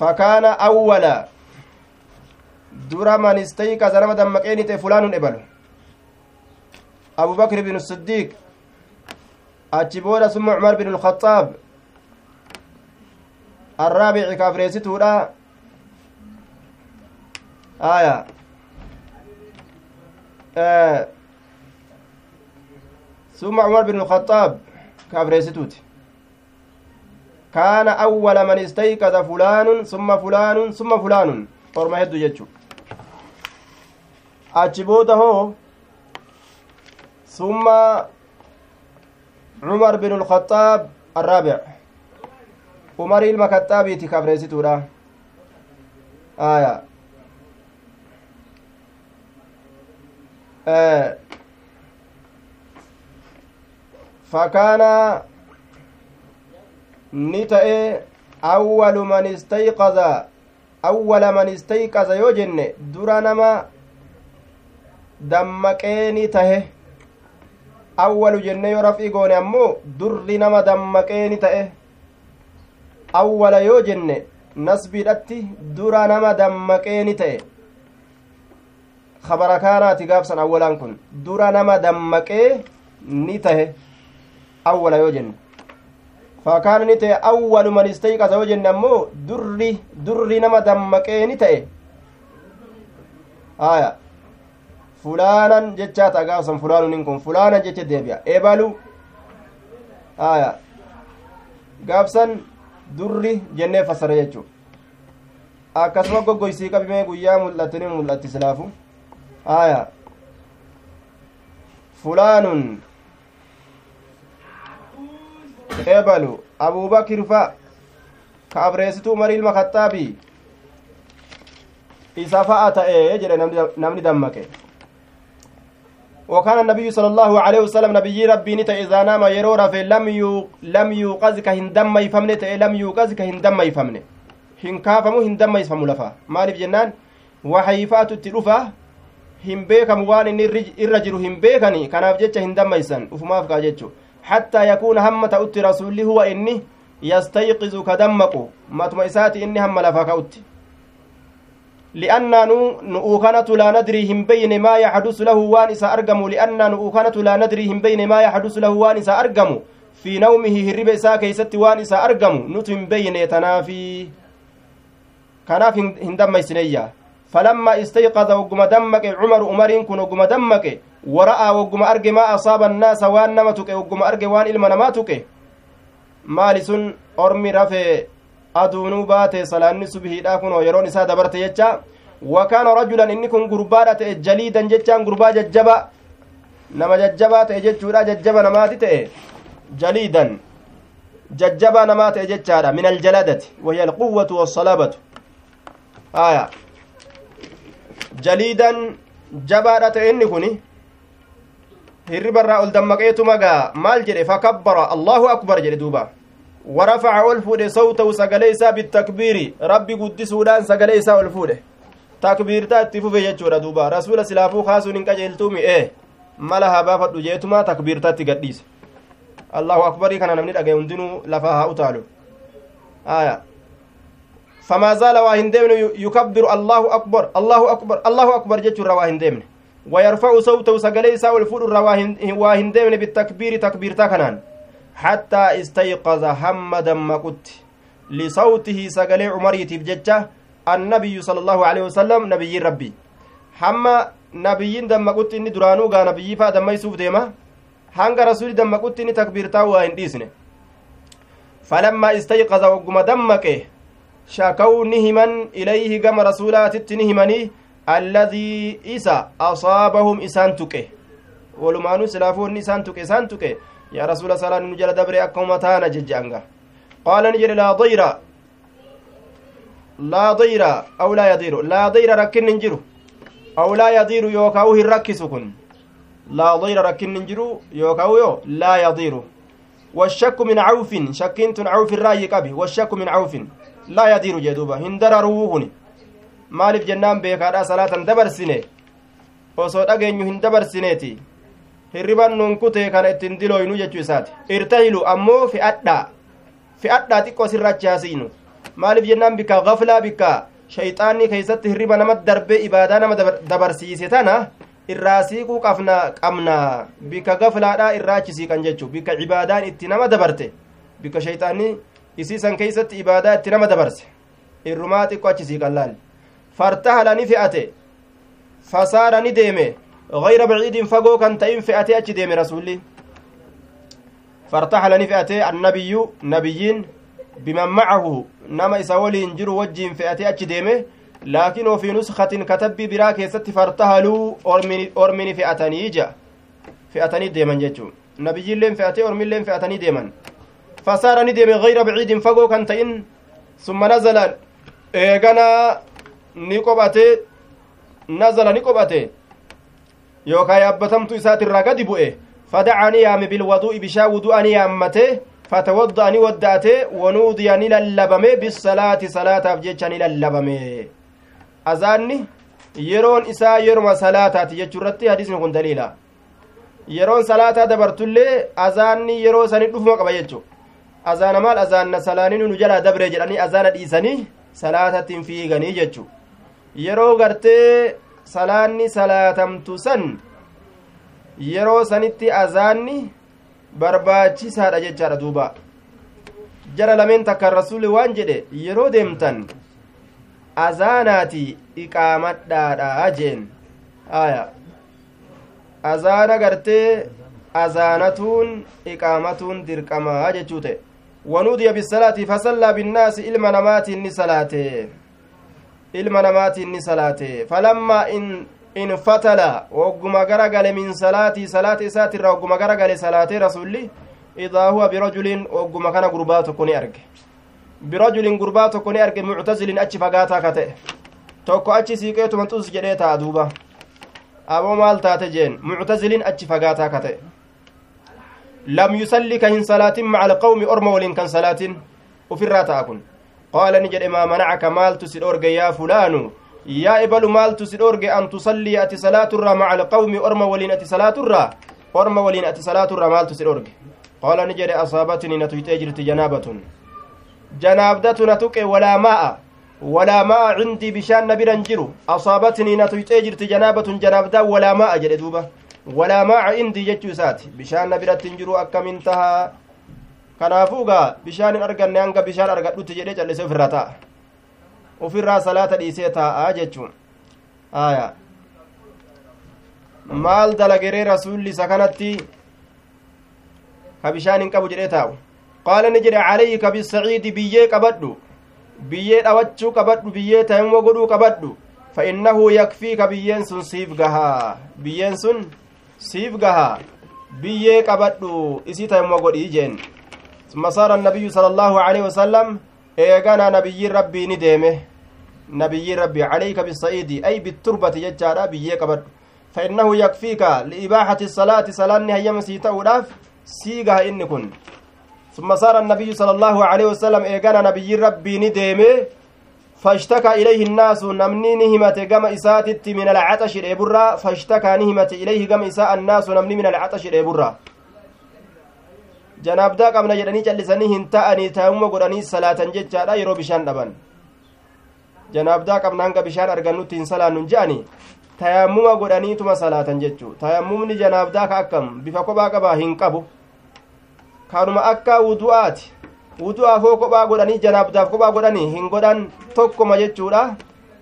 fakaana awwala dura man istayqaza nama dammaqeen ite fulaanun ebalu abu bakr bin siddiiq achi booda summa cumar bin lkhaxaab arraabici kaafreessituudha aya ثم عمر بن الخطاب كابريستوت كان أول من استيقظ فلان ثم فلان ثم فلان orma hedduu jechu achi booda hoo summa cumar bin ulkhaxaab arraabic umar ilma kaxaabiiti kabreessituudha aya فكان نتأ أول من استيقظ أول من استيقظ يوجن درا نما tahe awwalu jenne yoo raf'ii goone ammoo durri nama dammaqee ni ta'e awwala yoo jenne nasbiidhatti dura nama dammaqee ni ta'e kabara kaanaati gaafsan awwalaan kun dura nama dammaqee ni tahe awwala yoo jenne fakkaana ni ta'e awwalu man istayqaza yoo jenne ammoo durri durri nama dammaqee ta'e haya fulaanan jechaa ta'a gaafsan fulaanunin kun fulaanan jecha deebi'a ebalu haya gaafsan durri jennee fassara jechuu akkasuma goggoysii qabimee guyyaa mul'atini mul'atti haya fulaanun ebalu abubakir fa ka abreesituu mari ilma kaxaabii isa fa'a ta'e jedhe namni dammaqe وكان النبي صلى الله عليه وسلم نبي ربي نتا إذا نام يرو رفي لم يو لم يوقظ كهندم يفهمني تأي لم hin kaafamu hin dammayfamu lafa maaliif jennaan waxayfaatu itti dhufa hin beekamu waan inni irra jiru hin beekani kanaaf jecha hin dammaysan ufumaaf kaa jechu hattaa yakuuna hamma ta'utti rasulli huwa inni yastayqizu ka dammaqu matuma isaati inni hamma lafa ka'utti لأننا نؤكنة لا ندري هم بين ما يحدث له وان إسا أرقم لأننا نؤكنة لا ندري هم بين ما يحدث له وان إسا أرقم في نومه هرب إسا كيست وان إسا أرقم نتم بين يتنافي. كناف هندم يسنيا فلما استيقظ وقم دمك عمر عمرين كن وقم دمك ورأى وقم أرق ما أصاب الناس وان نمتك وقم أرق وان إلما sun ormi rafee aduunuu baate salaanni subhiidha kunoo yeroon isaa dabarte jecha wakaana rajulan inni kun gurbaadha ta'e jaliidan jechaan gurbaa jajjaba nama jajjabaa ta'e jechuudha jajjaba namaati ta'e jaliidan jajjabaa namaa ta'e jechaadha min aljaladati wahiya alquwwatu wassalabatu aya jaliidan jabaadha ta'e inni kun hirribarraa ol dammaqeetu magaa maal jedhe fakabbara allahu akbar jedhe duuba ورفع ألفود صوته سقليسا بالتكبير. ربي قدسودان سقليسا ألفود تكبير تاتي فوفي جتشورا دوبا. رسول سلافو خاسو ننكا جلتومي إيه. مالها بافت جيتما تكبير تاتي الله أكبر. كان نمني أجي هندنو لفاها أتالو آية. فما زال واهندمن يكبر الله أكبر. الله أكبر. الله أكبر جتشورا واهندمن ويرفع صوته سقليسا والفود واهندمن بالتكبير. تكبير تاكنان. حتى استيقظ هم دمقت لصوته سقلي عمريتيف ججة النبي صلى الله عليه وسلم نبي ربي hamma nabiyyiin dammaqutti inni duraanuu gaa nabiyyii faa dammaysuuf deema hanga rasuli dammaqutti inni takbiirtaa waa hin dhiisne falammaa istayqaza wagguma dammaqe shakaw ni himan ilayhi gama rasuulaatitti ni himanii alladii isa asaabahum isaan tuqe walumaanuu silaafoonni isaan tuqe isaan tuqe jala dabre akkuma taana jejje'anga qaala ni jedhe laa dayra laa dayra aw laa yadiiru laa dayra rakkinni hin jiru aw laa yadiiru yookaawu hin rakkisu kun laa dayra rakkinni hin jiru yookaawu yo laa yadiiru والشك من عوف شكنت عوف الرأي قبي والشك من عوف لا يدير جدوبا هندرروهن maaliif jennaan beekaadha salaatan dabarsine osoo dhageenyu hin dabarsineeti hirriban nun kutee kana ittiin dilooynu jechuu isaati. Irtahilu ammoo fi'adhaa fi'adhaa xiqqoo sirrachi haasiinu maaliif jennaan bikka? Gaflaa bikka? Shayxaanni keeysatti hirriba nama darbee ibaadaa nama dabarsiise tana irraa siiquu qabna qabna. Bikka gaflaadhaa irraa achi siiqan jechuu. Bikka ibaadaan itti nama dabarte. Bikka shayxaanni isiisan keeysatti ibaadaa itti nama dabarse. Irrumaa xiqqoo achi siiqan laal. Fartahala ni fe'ate. Fasaara ni deeme غير بعيد فقو كان تئن فئتي أتش ديم رسولي فارتحل نفئتي النبي نبيين بمن معه. نما إساولي انجروا وجين فئتي أتش ديمه لكن وفي نسخة كتب براك يست فارتحلوا أرمني فئتني جا فئتني ديمن جتشو نبيين لين فئتي أرمين لين فئتني ديمن. فصار ندم غير بعيد فقو كان تئن ثم نزل نزل yookaan yaabbatamtu isaatirraa gadi bu'e fadacanii yaame bilwaduu'i bishaan wudu'anii yaammate fatawadda'anii wadda'ate wanuudiya ni lallabame bisalaati salaataaf jecha ni lallabame azaanni yeroon isaa yeroma salaataati jechuu irratti hadisni kun daliila yeroon salaataa dabartullee azaanni yeroo sanii dhufuma qaba jechu azaana maal azaanna salaaninu nu jalaa dabre jedhanii azaana dhiisanii salaatatti hin fiiganii jechu yeroo gartee salaanni salaatamtu san yeroo sanitti azaanni barbaachisaadha jechaadha duuba. Jara lameen takkan rasuli waan jedhe yeroo deemtan azaanaati iqaamadhaadha jeen. Aya azaana gartee azaanatuun iqaamatuun dirqamaa jechuu ta'e. Wanuudiya bisalaati fasallaa binnaasi ilma namaatiin ni salaate ilma namaatiin ni salaate falammaa in in fatala wogguma gara gale min salaatii salaata isaatirra wogguma gara gale salaatee rasulli idaa huwa birajulin wogguma kana gurbaa tokko ni arge birajulin gurbaa tokko ni arge muctazilin achi fagaataa ka ta'e tokko achi siiqeetuma xus jedhee ta'a duuba aboo maal taate jeen muctazilin achi fagaataa ka ta'e lam yusalli ka hin salaatin maca alqawmi orma waliin kan salaatin ufirraa ta'a kun si dhoorge an tusallii ati salaaturraa maca alqawmi orma waliin ati salaaturraa orma waliin ati salaaturraa maaltu si dhoorge qaala ni jedhe asaabatini na tuyxee jirti janaabatun janaabdatu na tuqe walaa maa'a walaa maa'a cindii bishaan na biran jiru asaabatnii na tuyxee jirti janaabatun janaabdaa walaa maa'a jedhe duuba walaa maa'a indii jechuu isaati bishaan na biratti hin jiru akkamin tahaa kanaafuu gaa bishaan hin arganne hanga bishaan argadhutti jedhee callisee ofirraa ta'a ofirraa salaata dhiisee taa'aa jechuun aya maal dalageree rasuulli isa kanatti ka bishaan hin qabu jedhee taa'u qaala ni jedhe calayka bisaciidi biyyee qabadhu biyyee dhawachuu qabadhu biyyee tayammoo godhuu qabadhu fa innahu yakfiika biyyeen sun siif gahaa biyyeen sun siif gahaa biyyee qabadhu isii tayammoo godhii jeen ثم صار النبي صلى الله عليه وسلم إيغانا نبي ربي نديمه. نبي ربي عليك بالصعيد أي بالتربة يجارا بيي قبد فإنه يكفيك لإباحة الصلاة صلاة هي مسيطة وداف سيغا إن كن ثم صار النبي صلى الله عليه وسلم إيغانا نبي ربي نديمه فاشتكى إليه الناس نمني نهمة قم إساتت من العطش الإبرة فاشتكى نهمة إليه قم إساء الناس نمني من العطش الإبرة. Janaabdaa qabna jedhanii callisanii hin ta'anii taa'umma godhanii salaatan jechaadha yeroo bishaan dhaban janaabdaa qabna hanga bishaan argannutti hin salaannu je'ani tayammuma godhaniituma salaatan jechuu tayammumni janaabdaa ka akkam bifa kophaa qabaa hin qabu kanuma akka wudu'aati wudu'aaf hoo kophaa godhanii janaabdaaf kophaa godhanii hin godhan tokkoma jechuudha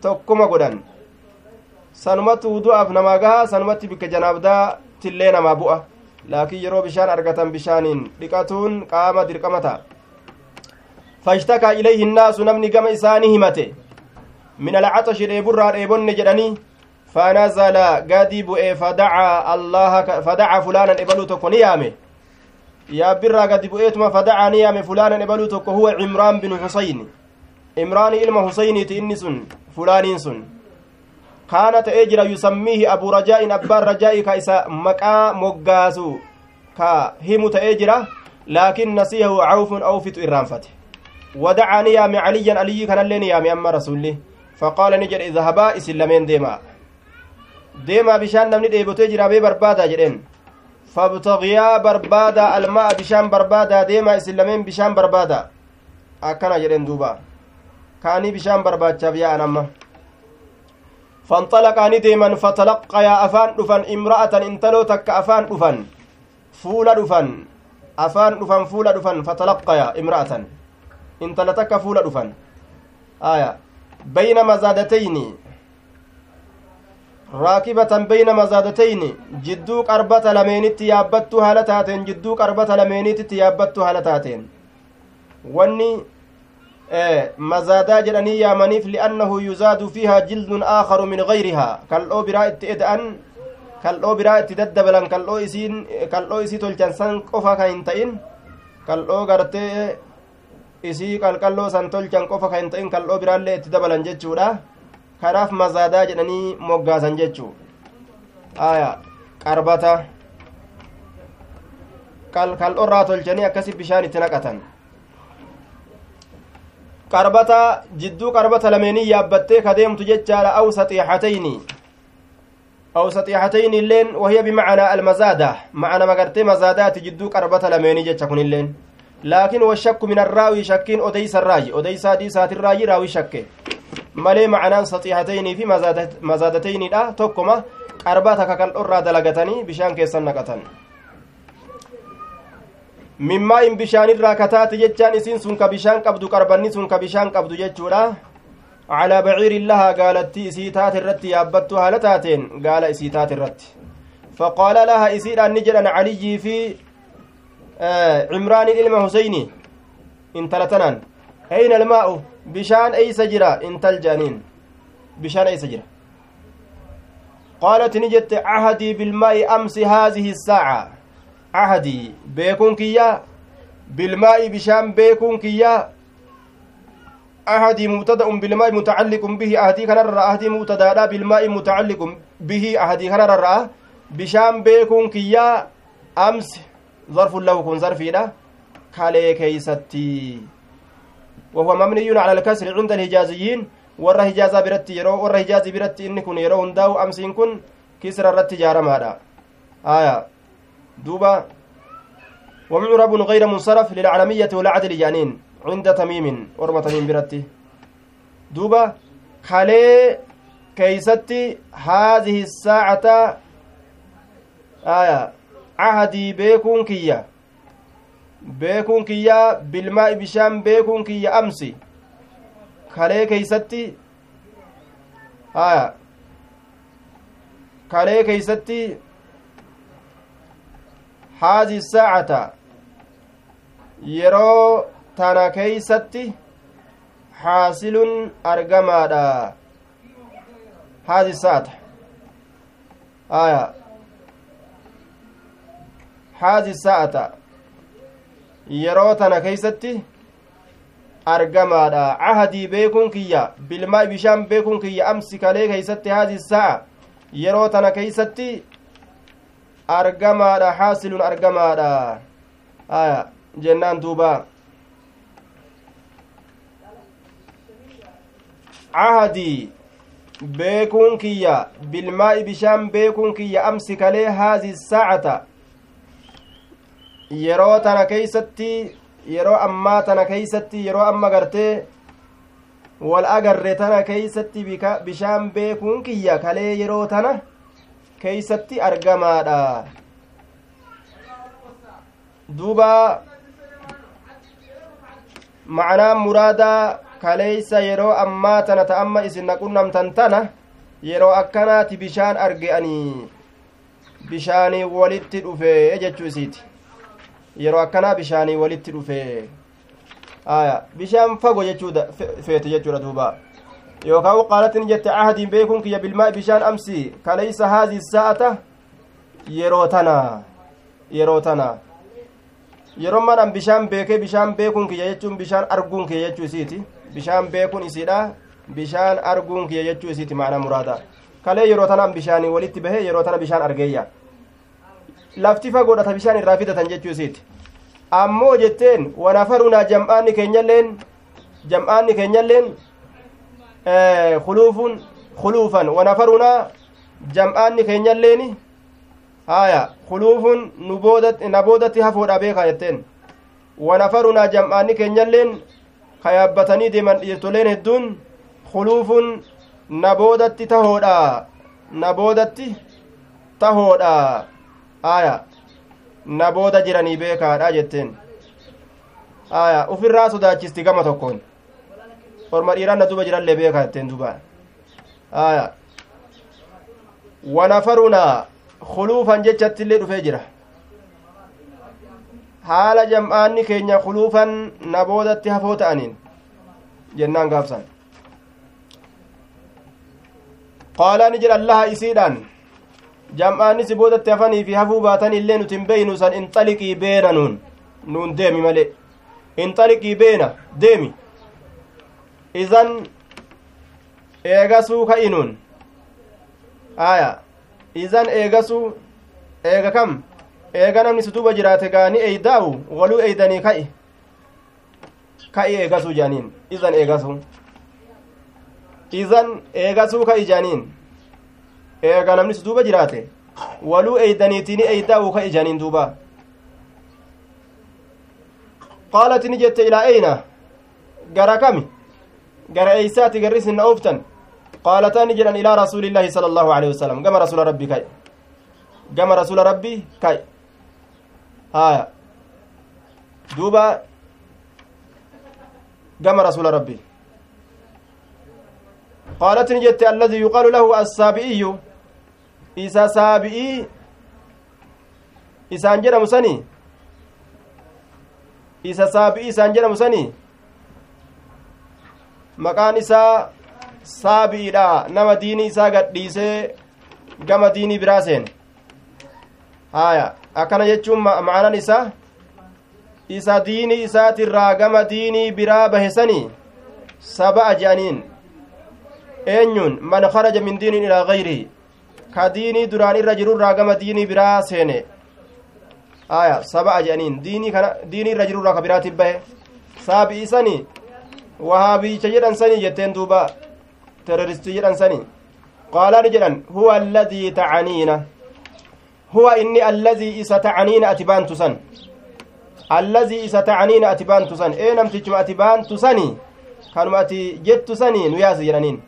tokkoma godhan sanumatti wudu'aaf namaa gaha sanumatti bikka janaabdaa tillee namaa bu'a laakiin yeroo bishaan argatan bishaaniin dhiqatuun qaama dirqama ta'a fashtakaa ilayhi innaasu namni gama isaanii himate min alcaxashi dheeburraa dheebonne jedhanii fanazala gadi bu'e fadacaa fulaanan ebaluu tokko ni yaame yaabbirraa gadi bu'eetuma fadacaa ni yaame fulaanan ebaluu tokko huwa cimraan binu husayn imraani ilma husayniiti inni sun fulaaniin sun kaana ta'ee jira yusammiihi abu rajaa'in abbaan rajaa'i ka isa maqaa moggaasu ka himu ta'ee jira laakin nasiyahu cawfun awfitu irraanfate ودعا نيام عليا علي كان اللي نيام أما رسولي. فقال نجد اذهبا إسن لمن ديما. ديما بشان نمني ديبوتي جرا بي بربادا جرين. فابتغيا بربادا الماء بشان بربادا ديما إسن لمن بشان بربادا. أكنا جرين دوبا. كاني بشان برباد يا أنما فانطلقا نديما فتلقيا أفان دفن امرأة انتلو تك أفان دفن فولا دفن أفان دفن فولا دفن امرأة intala takka fuula dhufan aya bayna mazaadatayni raakibatan bayna mazaadatayni jidduu qarbata lameenitti yaabbattuu haala taateen jidduu qarbata lameeniititti yaabbattuu haala taateen wanni mazaadaa jedhanii yaamaniif li'annahu yuzaadu fiihaa jildun aakaru min gayrihaa kal'oo biraa itti eda'an kal'oo biraa itti daddabalan kal'oo isiin kal'oo isii tolchan san qofa kan hin ta'in kal'oo gartee isii qalqalloo san tolchan qofa kan hin ta'in kal'oo biraallee itti dabalan jechuudha kanaaf mazaadaa jedhanii moggaasan jechuu aya qarbata kal'orraa tolchanii akkasi bishaan itti naqatan qarbata jidduu qarbata lameenii yaabbattee kadeemtu jechaadha aw saxiixatayni aw saxiixatayni illeen wahiya bimacanaa almazaada macana magartee mazaadaati jidduu qarbata lameenii jecha kun illeen laakiin washakku min arraawi shakkiin odeysa irraayi odeysa hadiisaatirraayi raawi shakke malee macanaan saxiixataynii fi mazaadatayniidha tokkoma qarbaa takka kal'orraa dalagatanii bishaan keessan naqatan mimmaa in bishaanirraa kataate jechaan isiin sun ka bishaan qabdu qarbanni sun ka bishaan qabdu jechuudha calaa baciirin lahaa gaalattii isii taate irratti yaabbattu haala taateen gaala isii taate irratti faqaala laha isiidhaan ni jedhan caliyyii fi cimraaniin ilma huseyni intala tanaan ayna almaa'u bishaan eeysa jira intal jaaniin bishaan eeysa jira qaalat ni jette cahadii bilmaa'i amsi haadihi saaca cahadii beekuun kiyya bilmaa'i bishaan beekuun kiyya ahadii mubtada'un bilmaa'i mutacalliqun bihi ahadii kanarra ahadii mubtadaadha bilmaa'i mutacalliqun bihi ahadii kanarra bishaan beekuun kiyya amsi ظرف له كن ظرفيدha كالي كيستي وهو مبني على الكسر عند الحجازيين warra hijaazaa biratti yeroo warra hijaazii biratti inni kun yeroo hundaa'u amsiin kun kisra duuba ومعرب غير منصرف للعلمية والعدل جانين cinda tamiimin orma tamiim biratti duuba kalee keeysatti haadihi saacata aya cahadii beekuun kiyya beekuun kiyya bilmaa'i bishaan beekuun kiyya amsi kalee keeysatti aya kalee keeysatti haadihi saacata yeroo tana keeysatti xaasilun argamaadha haadi saata aya haadi sa'ata yeroo tana keeysatti argamaadha cahadii beekuun kiyya bilmaa bishaan beekuun kiyya amsi kalee keeysatti haadi sa'a yeroo tana keeysatti argamaadha xaasilun argamaadha aya jennaan duuba cahadii beekuun kiyya bilmaa'i bishaan beekuun kiyya amsi kalee haazi saacata yeroo tana keeysatti yeroo ammaa tana keeysatti yeroo amma gartee wal agarre tana keeysatti bishaan beekuun kiyya kalee yeroo tana keeysatti argamaadha duuba macnaan muraadaa kaleeysa yeroo ammaa tana ta amma isin naqunnamtan tana yeroo akkanaati bishaan arge'anii bishaanii walitti dhufe jechuu isiiti yeroo akkanaa bishaanii walitti dhufe aya bishaan fago jechuu feete jechuudha duuba yookaan qaalatin jette ahadiin beekuun kiyya bilmaa bishaan amsi kaleeysa haadii sa'ata yeroo tana yeroo tana yeroo manaan bishaan beekee bishaan beekuun kiyya jechuun bishaan arguun kiyya jechuu isiiti bishaan beekuun isiidha bishaan arguun kiyya jechuu isiiti maanaa muraada kalee yeroo tanaan bishaanii walitti bahee yeroo tana bishaan argeeyya lafti fagoodhata bishaan irraa fidatan jechuu isiiti ammoo jetteen wanafarunaa jam'aanni keenyalleen jam'aanni keenyalleen kuluufun kuluufan wanafarunaa jam'aanni keenyalleeni? Haya boodatti na boodatti hafoodha beekaa jetteen. Wanafarunaa jam'aanni keenyalleen ka yaabbatanii deeman dhiirtoleen hedduun kuluufun na boodatti tahoodha na boodatti tahoodha aya na booda jiranii beekaadha jetteen. Aya ufirraa sodaachisti gama tokkoon orma dhiiraan na duba jirallee beekaa jetteen duba aya wanafarunaa kuluufan jechattillee dhufee jira. Haala jam'aanni keenya kuluufan na boodatti hafoo ta'aniin jennaan gaafsan. Qaala ni jedhan laha isiidhaan jam'aanni si boodatti hafanii fi hafuu baatan illee nuti hin beeynu san inxaliqii beena nuun nuun deemi male inxaliqii beena deemi izan eegasuu ka'inuun aya izan eegasuu eega kam eega namni si duuba jiraate gaani eeydaa'u waluu eeydanii ka'i ka'i eegasuu jaaniin izan eegasuu izan eegasuu ka'i jaaniin eega namni si duuba jiraate waluu eeydaniitini eeydaa'u ka'i jaaniin duuba qaalat ni jette ilaa eyna gara kami gara eeysaati garri isin na ooftan qaalataan jedhan ilaa rasuulillaahi sala allaahu alehi wasalam gama rasuula rabbii ka'i gama rasuula rabbii ka'i haya duuba gama rasuula rabbii qaalat ni jette alladii yuqaalu lahu assaabi'iyyu isa saabi'ii isaan jedhamu sanii isa saabi'ii isaan jedhamu sanii maqaan isaa saabi'iidha nama diinii isaa gadhiisee gama diinii biraa seene haya akkana jechuun ma'anaan isaa isa diinii isaatirraa gama diinii biraa bahesanii saba'a je'aniin eenyuun man kharaja min diinin ilaa gayrihi ka diinii duraan irra jirurraa gama diinii biraa seene aya saba'a je'aniin diinii kana diinii irra jirurraa ka biraatiif bahe saabi'ii sanii wahaabiicha jedhan sanii jetteen duuba teroristii jedhan sanii qaalaani jedhan huwa alladii tacaniina huwa inni alladii isa tacaniina ati baantu san allazii isa tacaniina ati baantu san ee namtichuma ati baantu sani kanuma ati jettu sani nu yaasi jedhaniin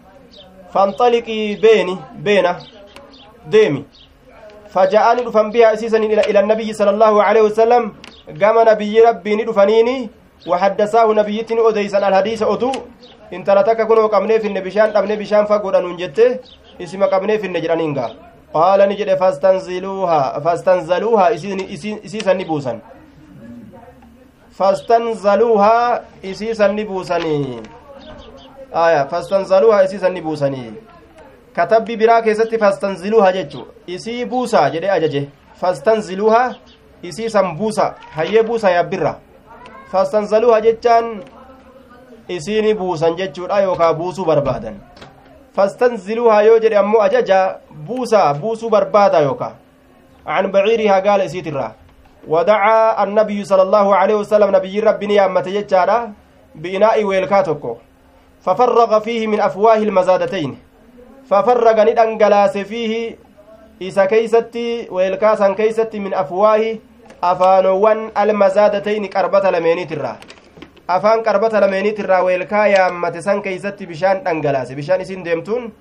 fanxaliqii beeni beena deemi فجاءني دفن بها اسيسا إلى النبي صلى الله عليه وسلم قام نبي ربي ندفنيني وحدثاه نبيتني اوديسا الحديث اودو ان تلتك كنو قمني في النبشان قمني بشان فقودا ننجته اسم قمني في النجرانينغا قال نجد فاستنزلوها فاستنزلوها اسيسا نبوسا fastanzaluuhaa isiisan ni buusanii aya fastanzaluuhaa isiisan ni buusanii katabbi biraa keessatti fastanziluuhaa jechu isii buusaa jedhe ajaje fastanziluuhaa isiisan buusa hayyee buusa yabbirra fastanzaluuhaa jechaan isiini buusan jechuudha yookaa buusuu barbaadan fastanziluuhaa yoo jedhe ammoo ajaja buusaa buusuu barbaada yookaa an baciirihaa gaala isiitirraa ودعا النبي صلى الله عليه وسلم نبي ربي يامت ججارا بإناء ويلكاتوكو ففرغ فيه من أفواه المزادتين ففرغ ندنجلاس فيه إسا كيستي ويلكاسا كيستي من أفواه أفانوان المزادتين كربة لمينيت الرا afaan qarbata lameeniitirraa weelkaa yaammate san keeysatti bishaan dhangalaase bishaan isin deemtuun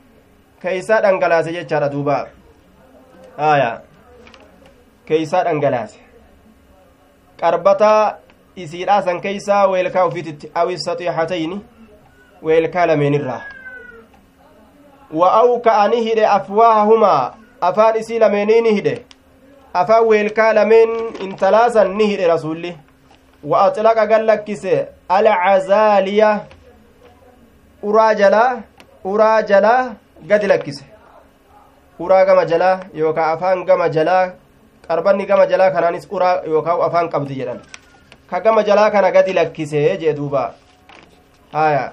keeysaa dhangalaase jechaadha duuba aya keeysaa dhangalaase qarbataa isiidhaa san keeysaa weelkaa ufititti awi saxiixatayni weelkaa lameenirraa wa awka'a ni hidhe afwaahahumaa afaan isii lameenii ni hidhe afaan weelkaa lameen intalaasan ni hidhe rasulli wa axlaqa gallakkise alcazaaliya uraa jalaa uraa jalaa gadi lakkise uraa gama jalaa yookaa afaan gama jalaa qarbanni gama jalaa kanaanis uraa yookaan afaan qabdi jedhan ka gama jalaa kana gadi lakkisee jee duuba haya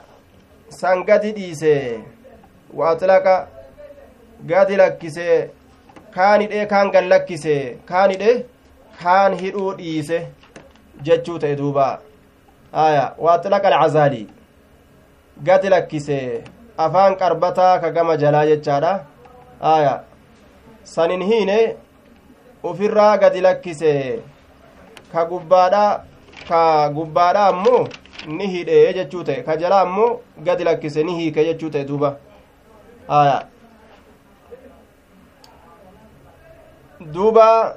san gadi dhiise waaxilaqa gadi lakkise kaanidhe kaan gan lakkise kaanidhe kaan hidhuu dhiise jechuu ta'e duuba haya waaxilaqa alcazaalii gadi lakkise afaan qarbataa ka gama jalaa jechaadha haya sanin hiine ufirraa gadi lakkise ka gubbaadha ka gubbaadha ammoo ni hidhe jechuu ta'e ka jala ammoo gadi lakkise ni hiike jechuu ta'e duuba aya duuba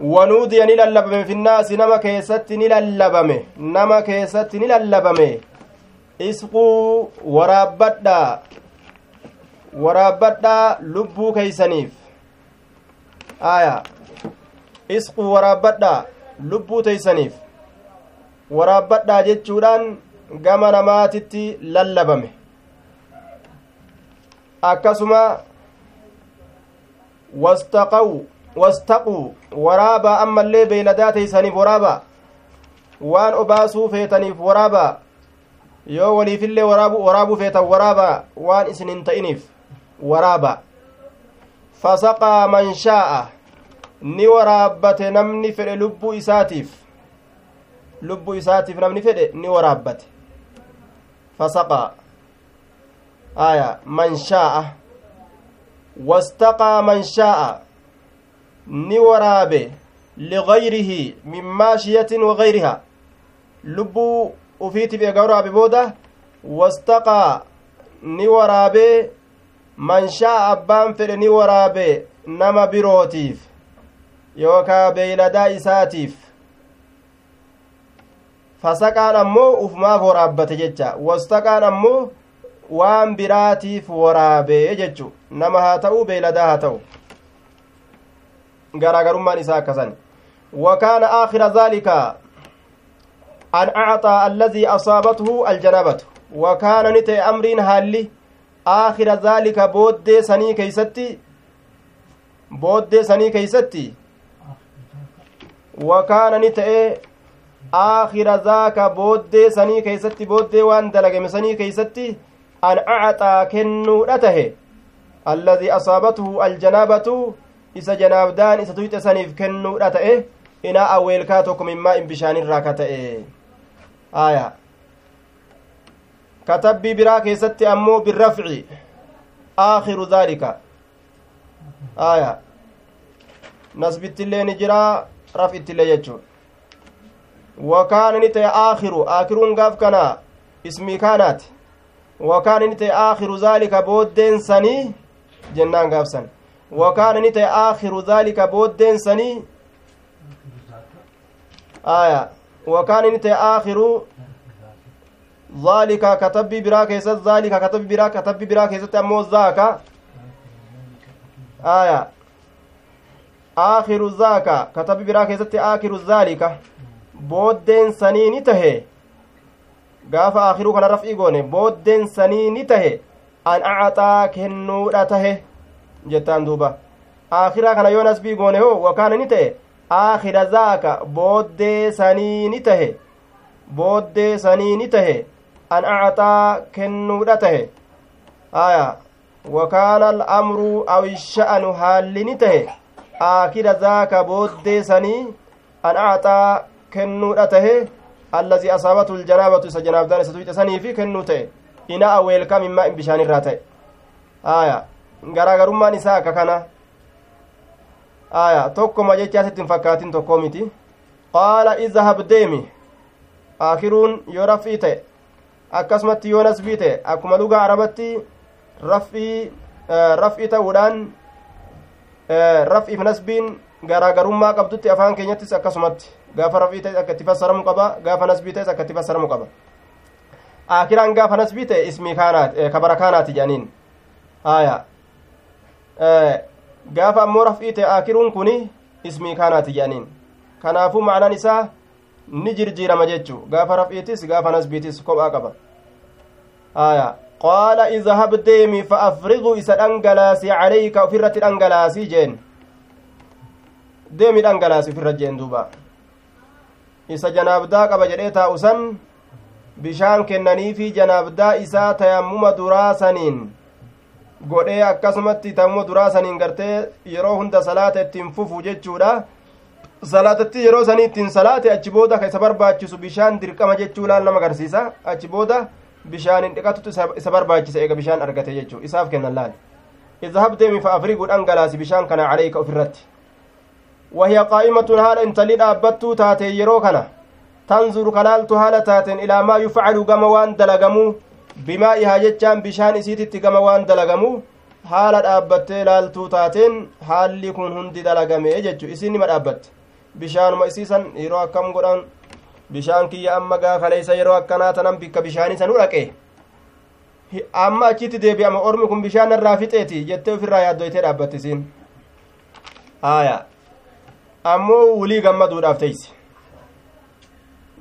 wanuudiya ni lallabame finnaasi nama keessatti ni lallabame nama keessatti ni lallabame. Isquu waraabbadha waraabbadha lubbuu keeysaniif. Aya isquu waraabbadhaa lubbuu teeysaniif. Waraabbadhaa jechuudhaan gama namaatitti lallabame. Akkasuma wastaqaw wastaquu waraabaa ammallee beeyladaa teeysaniif waraabaa waan obaasuu feetaniif waraabaa yoo waliifillee waraabuu feetan waraabaa waan isin hin ta'iniif waraabaa fasaqaa man shaa'a ni waraabbate namni fedhe lubbuu isaatiif lubbuu isaatiif namni fedhe ni waraabbate fasaqaa aya man shaa'a waraabe ligayrihi min maashiyatin wagayriha lubbuu ufiitiif eega waraabe booda wastaqaa ni waraabee man shaa abbaan fedhe ni waraabe nama birootiif yookaa beeyladaa isaatiif fasaqaan ammoo ufumaaf waraabbate jecha wastaqaan ammoo waan biraatiif waraabee jechu nama haa ta'u beeyladaa haa ta'u garaagarummaan isaa akkasan وكان آخر ذلك أن أعطى الذي أصابته الجنابة وكان نتي أمر هالي zaalika booddee sanii keeysatti booddee sanii keeysatti wakaana ni ta'e aakhira zaaka booddee sanii keeysatti booddee waan dalagame sanii keeysatti an acaxaa kennuudha tahe alladii asaabatuhu aljanaabatu isa janaabdaan isa tuyxe saniif kennuudha ta'e inaa awweelkaa tokko mimmaa in bishaanirraa ka ta'e aya katabbii biraa keessatti ammoo birrafci aakhiru dhaalika aya nasbittillee ni jira raf ittillee jechuudha wakaana ni ta'e aakiru aakiruun gaaf kana ismii kaanaati wakaana ni ta'e aakiru zaalika booddeen sanii jennaan gaafsan wakaana ni ta'e aakiru zaalika booddeen sanii aya wakaana ni ta'e aakiru zaalika katabbii biraa keessatti zaalika katabbii biraa katabbii biraa keessatti ammoo zaaka aya aakiru zaaka katabbii biraa keessatti aakiru zaalika booddeen sanii ni tahe gaafa aakiruu kana raf'ii goone booddeen sanii ni tahe an acaxaa kennuudha tahe jettaan duuba aakiraa kana yoo nasbii goone hoo wakaana ni ta'e aakira zaaka booddee sanii ni tahe booddee sanii ni tahe an acaxaa kennuudha tahe aya wakaana al'amru aw isha'anu haalli ni tahe aakira zaaka booddee sanii an acaxaa kennuudha tahe allazi asaabatu ljanaabatu isa janaabdaan isa tuyxe saniifi kennuu ta'e ina'a weelkaa mimmaa in bishaanirraa ta'e aya garaagarummaan isaa akka kana aya tokkoma jecha asitti hin fakkaatin tokkoo miti qaala izhab deemi aakiruun yoo raf'ii ta'e akkasumatti yoo nasbii ta'e akkuma lugaa arabatti raf'ii raf'ii ta'uudhaan raf'iif nasbiin garaagarummaa qabdutti afaan keenyattis akkasumatti gaafa raf'ii ta'es akka itti fassaramu qaba gaafa nasbii ta'es akka itti fassaramu qaba akiraan gaafa nasbii ta'e ismii kaanaati kabara kaanaati jedhaniin haya gaafa ammoo raf'ii ta'e akiruun kuni ismii kaanaati jedhaniin kanaafuu ma'anaan isaa ni jirjiirama jechuu gaafa raf'iitis gaafa nasbiitis kophaa qaba haya qaala izhab deemi fa afriqu isa dhangalaasi calayka ofirratti dhangalaasii jeen deemi dhangalaasi ofirra jeen duuba isa janaabdaa qaba jedhee taa'u san bishaan kennaniifi janaabdaa isaa tayammuma duraa saniin godhee akkasumatti tayammuma duraa saniin gartee yeroo hunda salaata ittiin fufu jechuudha salaatatti yeroo sanii ittiin salaate achi booda ka isa barbaachisu bishaan dirqama jechuu laal nama agarsiisa achi booda bishaan dhiqatutu isa barbaachisa eega bishaan argate jechuu isaaf kennan laal izhab deemi fa afrigu dhangalaasi bishaan kana caleyka ofirratti وهي قائمة هالا taate yeroo kana tanzuru kalaaltu haala taateen ilaa maa yufcalu gama waan dalagamu bimaa'ihaa jechaan bishaan isiititti gama waan dalagamu haala dhaabbattee laaltuu taateen haalli kun hundi dalagame jechu isin nima dhaabbatte bishaanuma isiisan yeroo akkam godhan bishaan kiyya amma gaafaleeysa yeroo akkanaa tanan bikka bishaanii sanu dhaqe amma achitti deebi'ama ormi kun bishaan irraa fixeeti jettee ofirraa yaaddoytee dhaabbatte isiin aayaa ammoo wulii gammaduudhaaf teeyse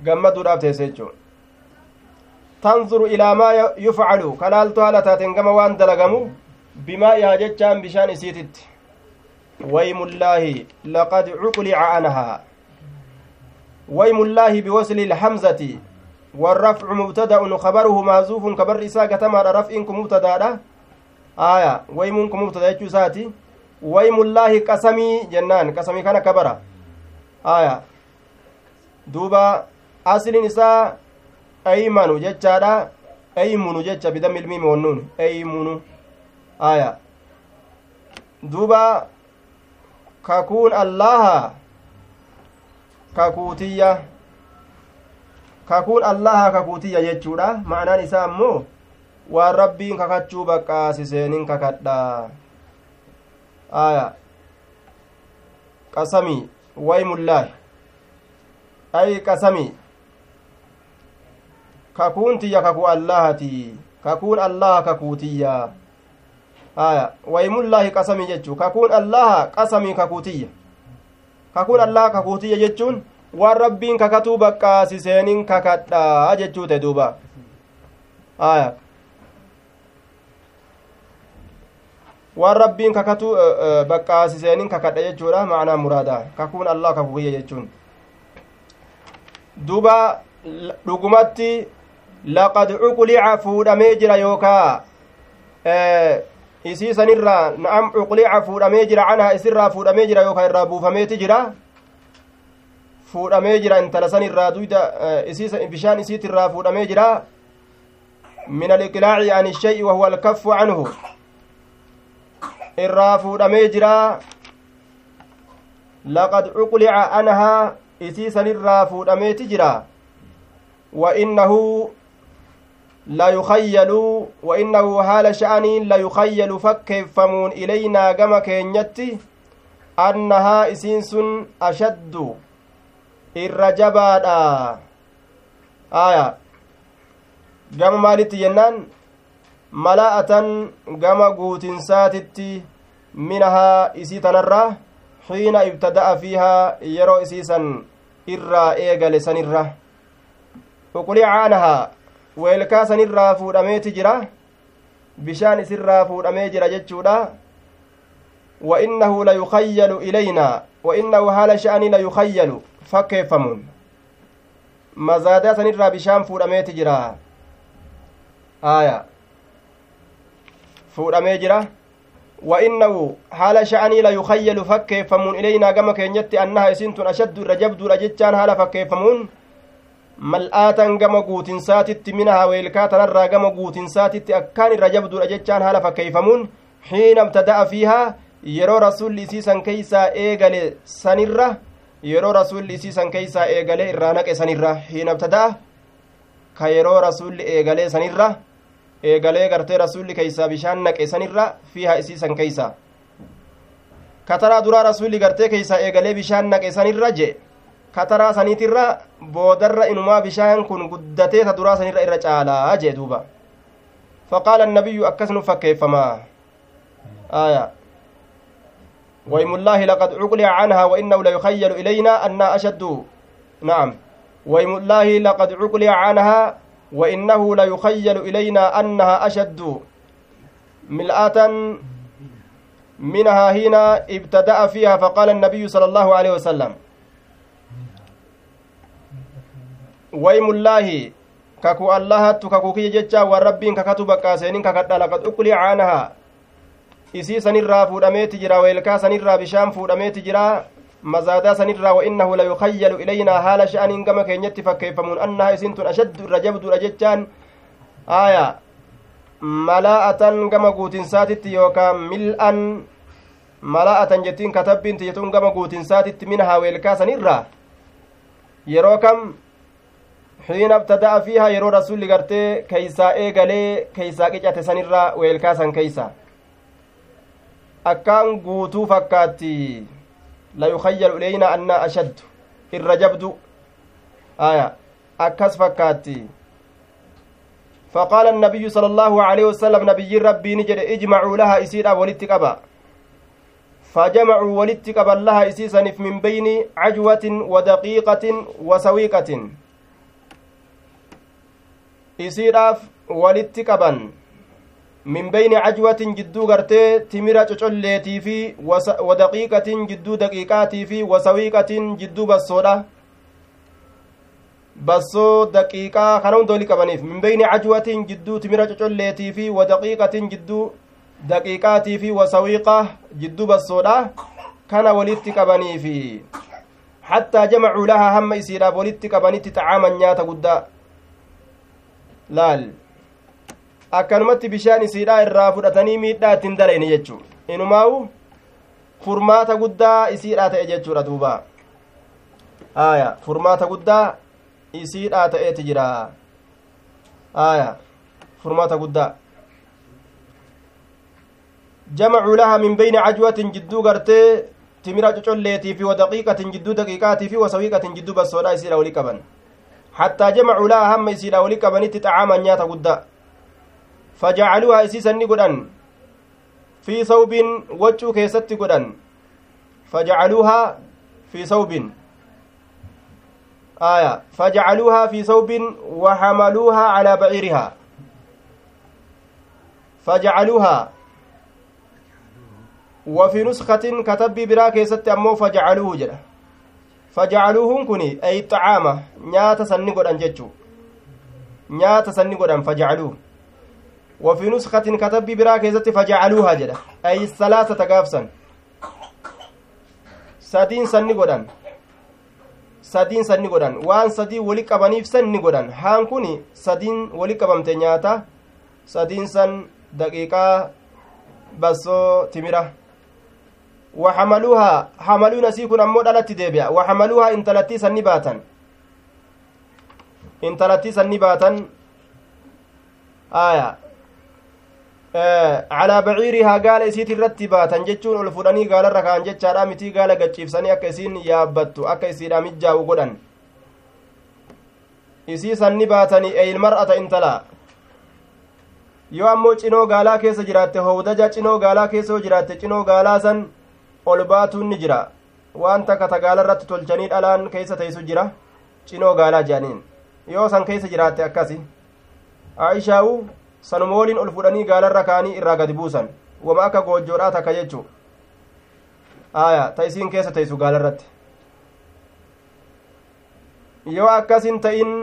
gammaduudhaaf teesse jechuun tanzuru ilaa maa yufcalu kalaaltu haala taateen gama waan dalagamu bimaa yaa jechaan bishaan isiititti waymullaahi laqad cuqlica anhaa waymullaahi biwasli ilhamzati والرفع مبتدأ خبره محذوف كبر إساء كتما رفع مبتدأ آية ويمون مبتدأ يجو ساتي waymullaahi qasamii jennaan qasamii kana kabara aya duuba asliin isaa aymanu jechaadha aymunu jecha bidammi ilmii moonnuun aymunu aya duuba kakuun allaha kakuutiyya kakuun allaha kakuutiyya jechuudha ma'anaan isaa ammoo waan rabbiin kakachuu baqqaasiseenin kakadha aya qasami waymullaahi ay qasami kakuun tiyya kakuu allahati kakuun allaha kakuutiyya aya waymullaahi qasami jechuu kakuun allaha qasami kakuutiyya kakuun allaha kakuutiyya jechuun waan rabbiin kakatuu baqqaasiseenin kakadha jechuu te duuba aya waan rabbiin kakatu baqqaasiseenin kakadha jechuudha macnaa muraada kakuun allah kakukiyya jechuun duba dhugumatti laqad cuqulica fuudhamee jira yookaa isii sanirraa na'am cuqulica fuudhamee jira canhaa isirraa fuudhamee jira yookaa irraa buufameeti jira fuudhamee jira intala san irraa duyda bishaan isiit irraa fuudhamee jira min aliqlaaci an ishay'i wahuwa alkaffu canhu irraa fuudhamee jira laqad cuqlica anhaa isii sanirraa fuudhameeti jira layukayyalu wa innahu haala sha'aniin layukayyalu fakkeeffamuun ilaynaa gama keenyatti annahaa isiin sun ashaddu irra jabaadha aya gama maalitti jennaan mala'atan gama guutinsaatitti minahaa isii tanarraa xiina ibtada'a fiihaa yeroo isiisan irraa eegale sanirra uqulica anahaa weelkaa sanirraa fuudhameeti jira bishaan isirraa fuudhamee jira jechuudha wa innahu layukayyalu ilaynaa wa innahu haala sha'anii layukayyalu fakkeeffamuun mazaadaa sanirraa bishaan fuudhameeti jira aya fuudhamee jira وإنه حال شأني لا يخيل فكيفمون إلينا كما كينيت أنها إسنتون أشد رجبد رجتان حال فكيفمون mal'aatan gama guutinsaatitti minahaa weelkaatanarraa gama guutinsaatitti akkaan irra jabduudha jechaan haala fakkeeyfamuun xiina ibtada'a fiihaa yeroo rasulli isiisan keeysaa eegale sanirra yeroo rasulli isiisan keeysaa eegale irraa naqe sanirra xiina ibtada'a ka yeroo rasulli eegalee gartee rasulli keeysaa bishaan naqe sanirra fiihaa isiisan keeysaa kataraa duraa rasulli gartee keeysaa eegalee bishaan naqe sanirra jee kataraa saniitirra boodarra inumaa bishaan kun guddatee ta duraa sanirra irra caalaa jee duuba faqaala annabiyyu akkas nu fakkeeffamaa aya ويم الله لقد عقل عنها وإنه ليخيل إلينا أنها أشد نعم ويم الله لقد عقل عنها وإنه ليخيل إلينا أنها أشد ملآة منها هنا ابتدأ فيها فقال النبي صلى الله عليه وسلم waymullaahi kakuu allahattu kakuu kiyya jecha waan rabbiin kakatu baqqaaseeniin kakadha laqad uqlii caanahaa isii sanirraa fuudhameeti jira weelkaa sanirraa bishaan fuudhameeti jira mazaadaa sanirraa wainnahu layukayyalu ilaynaa haala sha'aniin gama keenyatti fakkeeffamuun annahaa isintun ashaddu irra jabduudha jechaan aya malaa'atan gama guutinsaatitti yookaan mil'an malaa'atan jettiin katabbiin tiyyatuun gama guutinsaatitti minahaa weelkaa sanirraa yeroo kam xiina abtada'a fiihaa yeroo rasulli gartee keeysaa eegalee keeysaa qicate sanirraa weelkaa san keeysa akkaan guutuu fakkaatti layukayyalu ileeyna annaa ashaddu irra jabdu aya akkas فقال النبي صلى الله عليه وسلم نبي ربي نجد اجمعوا لها إسيرا ولت قبا فجمعوا ولت قبا لها إسيسا من بين عجوة ودقيقة وسويقة. walitti qaban min beyni cajwatin jidduu gartee timira cocolleetii fi wadaqiiqatin jidduu daqiiqaatii fi wasawiiqatin jidduu bassoodha bassoo daqiiqaa kana hunda wali qabaniif min beyni cajwatin jidduu timira cocolleetii fi wadaqiiqatin jidduu daqiiqaatii fi wasawiiqa jidduu bassoodha kana walitti qabaniifi hattaa jamacuu lahaa hamma isiidhaaf walitti qabanitti xacaaman nyaata guddaa laal akkanumatti bishaan isiidhaa irraa fudhatanii miidhaa ittiin darayne jechuu inumaawu furmaata guddaa isiidhaa ta'e jechuudha duuba aya furmaata guddaa isiidhaa ta'eeti jira aya furmaata guddaa jamacuu laha min beyni cajwatin jidduu gartee timira cocolleetii fi wadaqiiqatin jidduu daqiiqaatii fi wasawiiqatin jidduu bassoodha isiidha wali qaban حتى جمعوا لها هم يسيرا ولي كبنيت طعاما نياتا قدا فجعلوها إسيسا نقدان في ثوب وجو كيست قدان فجعلوها في ثوب آية فجعلوها في ثوب وحملوها على بعيرها فجعلوها وفي نسخة كتب برا كيست أمو فجعلوه fajacaluuhun kun ay xacaama nyaata sanni godhan jechu nyaata sanni godhan fajacaluu وفي نسخة كتب برا كيزت فجعلوها جدا. أي الثلاثة قافسا سدين godhan waan sadii wali qabaniif sanni godhan haan kun sadiin wali qabamte nyaata sadiin san daqiiqaa bassoo timira وحملوها. حملون سيكون أمو دلت ديبيا وحملوها إن تلتي سنباتا إن تلتي سنباتا آية. Calaa baciirihaa gaala isiit irratti baatan jechuun ol fudhanii gaalarra kaan jechaadha mitii gaala gachiifsanii akka isiin yaabbattu akka isiidha mijjaa'u godhan isii sanni baatanii eeyilmar'ata intala yoo ammoo cinoo gaalaa keessa jiraatte howdaja cinoo gaalaa keessa yoo jiraatte cinoo gaalaa san ol baatuun ni jira waan takka ta gaala tolchanii dhalaan keessa teessu jira cinoo gaalaa jedhaniin yoo san keessa jiraatte akkasi aishaa'u sanuma woliin ol fudhanii gaalarra kaanii irraa gadi buusan wama akka goojjoodhaa takka jechuu aya ta isiin keessa teessu gaalarratti yoo akkasin ta'in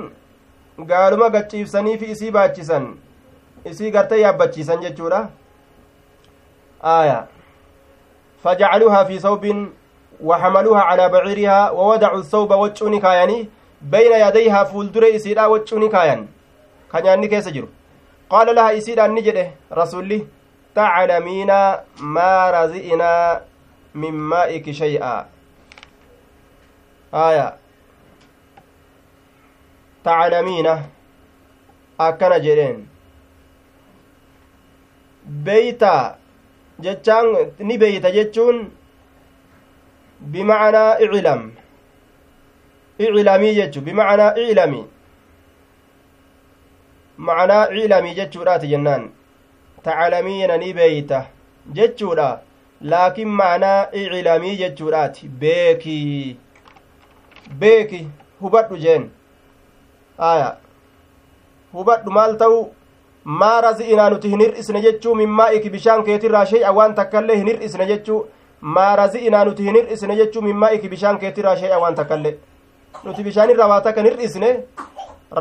gaaluma gachiifsanii fi isii baachisan isii gartee yaabbachiisan jechuudha aya فجعلوها في ثوب وحملوها على بعيرها ووضعوا الثوب وجوني كاياني بين يديها فولدر إسيرا وجوني كايان كان كيس جرو qaala laha isiidhaan ni jedhe rasulli taclamiina maa razi'inaa min maa'iki shay'a aya taclamiina akkana jedheen beeyta jechaan ni beeyta jechuun bimacnaa iclam iclamii jechu bimacnaa iclami macnaa ciilamii jechuudhaati jennaan tacalamiina ni beeyta jechuudha laakiin macnaa iclamii jechuudhaati beekii beeki hubadhu jeen aya hubadhu maal ta'u maa razi'inaa nuti hin hir'isne jechuu min maa'iki bishaan keetirraa shay'a waan takkaillee hin hir'isne jechuu maa razi'inaa nuti hin hir'isne jechuu min maa'iki bishaan keetirraa shay'a waan takkaillee nuti bishaanirraa waa takka hin hir'isne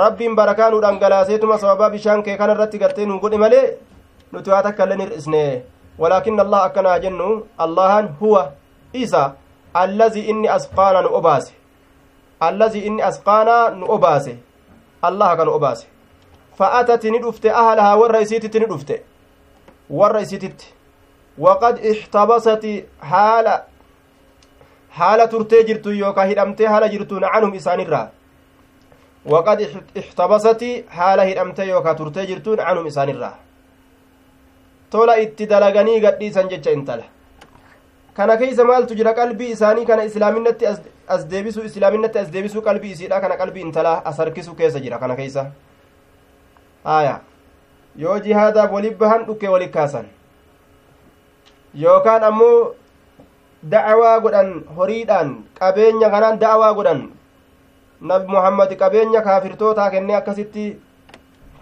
rabbiin barakaa nu dhangalaaseetuma sababaa bishaan kee kana irratti gartee nu godhe malee nuti waa takka illee hir'isne walaakin allah akkanaa jennu allahan huwa isa allazii inni asqaana nu obaase allazii inni asqaanaa nu obaase allaha ka nu obaase fa'atati ni dhufte ahalahaa warra isiititti ni dhufte warra isiititti waqad ixtabasati haala haala turtee jirtu yookaa hidhamtee haala jirtuun canhum isaanirraa haala hidhamte yookaa turtee jirtuun canhum isaanirraa tola itti dalaganii gadhiisan jecha intala kana keeysa maaltu jira qalbii isaanii kana islaaminatti as deebisuu islaaminatti as deebisuu qalbii isiidha kana qalbii intalaa as harkisu keessa jira kana keeysa haya yoo jihaadaaf walii bahan dhukkee wali kaasan yookaan ammoo da'awaa godhan horiidhaan qabeenya kanaan da'awaa godhan nabi muhammad qabeenya kaafirtootaa kennee akkasitti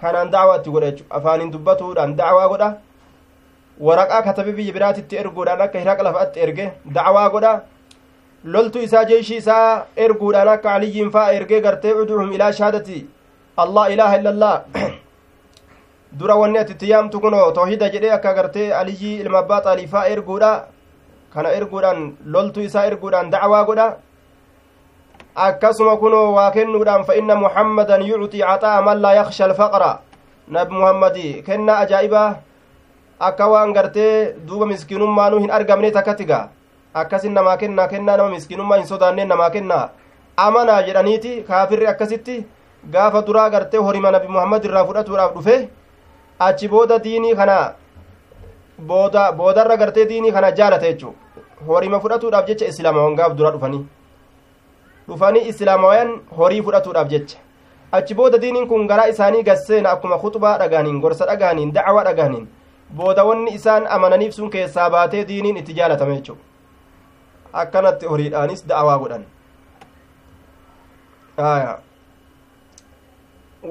kanaan dacwaa itti godha jechu afaaniin dubbatuudhaan dacwaa godha waraqaa katabe biyya biraatitti erguudhaan akka hiraq lafatti erge dacwaa godha loltu isaa jeeshii isaa erguudhaan akka aliyyiin faa ergee gartee uduuhum ilaa shahaadati allah ilaaha illa allah dura wanni atitti yaamtu kunoo toohida jedhee akka gartee aliyyii ilma abbaa xaaliifaa erguudha kana erguudhaan loltu isaa erguudhaan dacwaa godha akkasuma kunoo waa kennuudhaan fa muhammadan yucxii caxaa'a man laa yaksha alfaqra nabi muhammadi kennaa ajaa'ibaa akka waan gartee duuba miskiinummaanuu hin argamne takkatiga akkasin namaa kennaa kennaa nama miskiinummaa hin sodaanneen namaa kennaa amanaa jedhaniiti kaafirri akkasitti gaafa duraa gartee horima nabi muhammad irraa fudhatuudhaaf dhufe achi booda diinii kana booda boodarra gartee diinii kana jaalate jechu horima fudhatuudhaaf jecha islaamawan gaaf dura dhufanii dhufanii islaamawaan horii fudhatuudhaaf jecha achi booda diiniin kun garaa isaanii gasseena akkuma khuxbaa dhagaaniin gorsa dhagaaniin dacwaa dhagaaniin booda wanni isaan amananiif sun keessaa baatee diiniin itti jaalatame jechu akkanatti horiidhaanis da'awaa godhan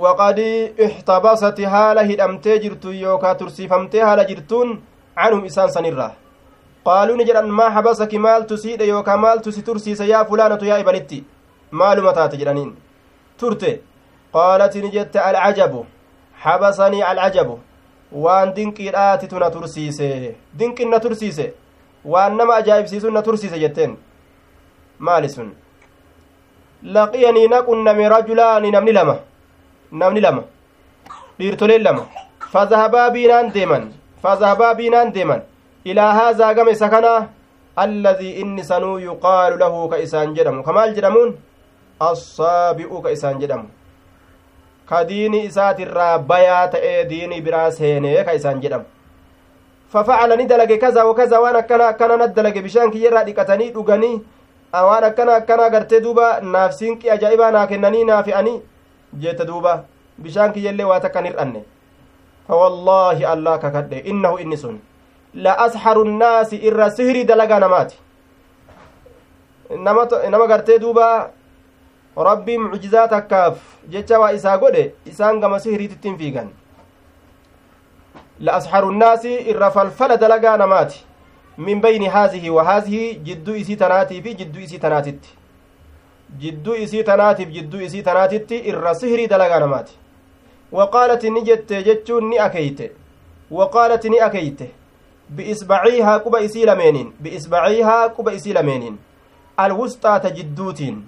waqad ixtabasati haala hidhamtee jirtu yookaa tursiifamtee haala jirtuun canhum isaan sanirraa qaaluu ni jedhan maa habasaki maaltu siidhe yookaa maaltu si tursiise yaa fulaanatu yaa ibalitti maaluma taate jedhaniin turte qaalati ni jette alcajabu habasanii alcajabu waan dinqiidhaatitu na tursiise dinqin na tursiise waan nama ajaa'ibsiisun na tursiise jetteen maali sun laqiyanii naqunname rajulaani namni lama namni lama dhiirtoleen lama fazahabaa biinaan deeman fazahabaa biinaan deeman inni sanuu yuqaalu lahu ka isaan jedhamu kamaal jedhamuun assaabi'u ka isaan jedhamu ka diini isaatirraa bayaa ta'ee diini biraa seenee ka isaan jedhamu fafacala ni dalage kaza wakaza waan akkana akkana na dalage bishaan kiyyarraa dhiqatanii dhuganii waan akkana akkana gartee duuba naaf siinqi ajaa'ibaa naa kennanii naa fe'anii jette duuba bishaan kiyyallee waa takkan hir'anne fawallaahi allah kakadhe innahu inni sun namaati nama gartee duuba rabbii mucjizaa takkaaf jecha waa isaa godhe isaan gama sihriitittiin fiigan la asharu nnaasi irra falfala dalagaa namaati min bayni haazihi wa haazihi jidduu isii tanaatii fi jidduu isii tanaatitti jidduu isii tanaatiif jidduu isii tanaatitti irra sihrii dalagaa namaati waqaalati ni jette jechuun ni akeeyte waqaalati ni akeeyte biisbaciihaa quba isii lameeniin biisbaciihaa quba isii lameeniin alwusxaata jidduutiin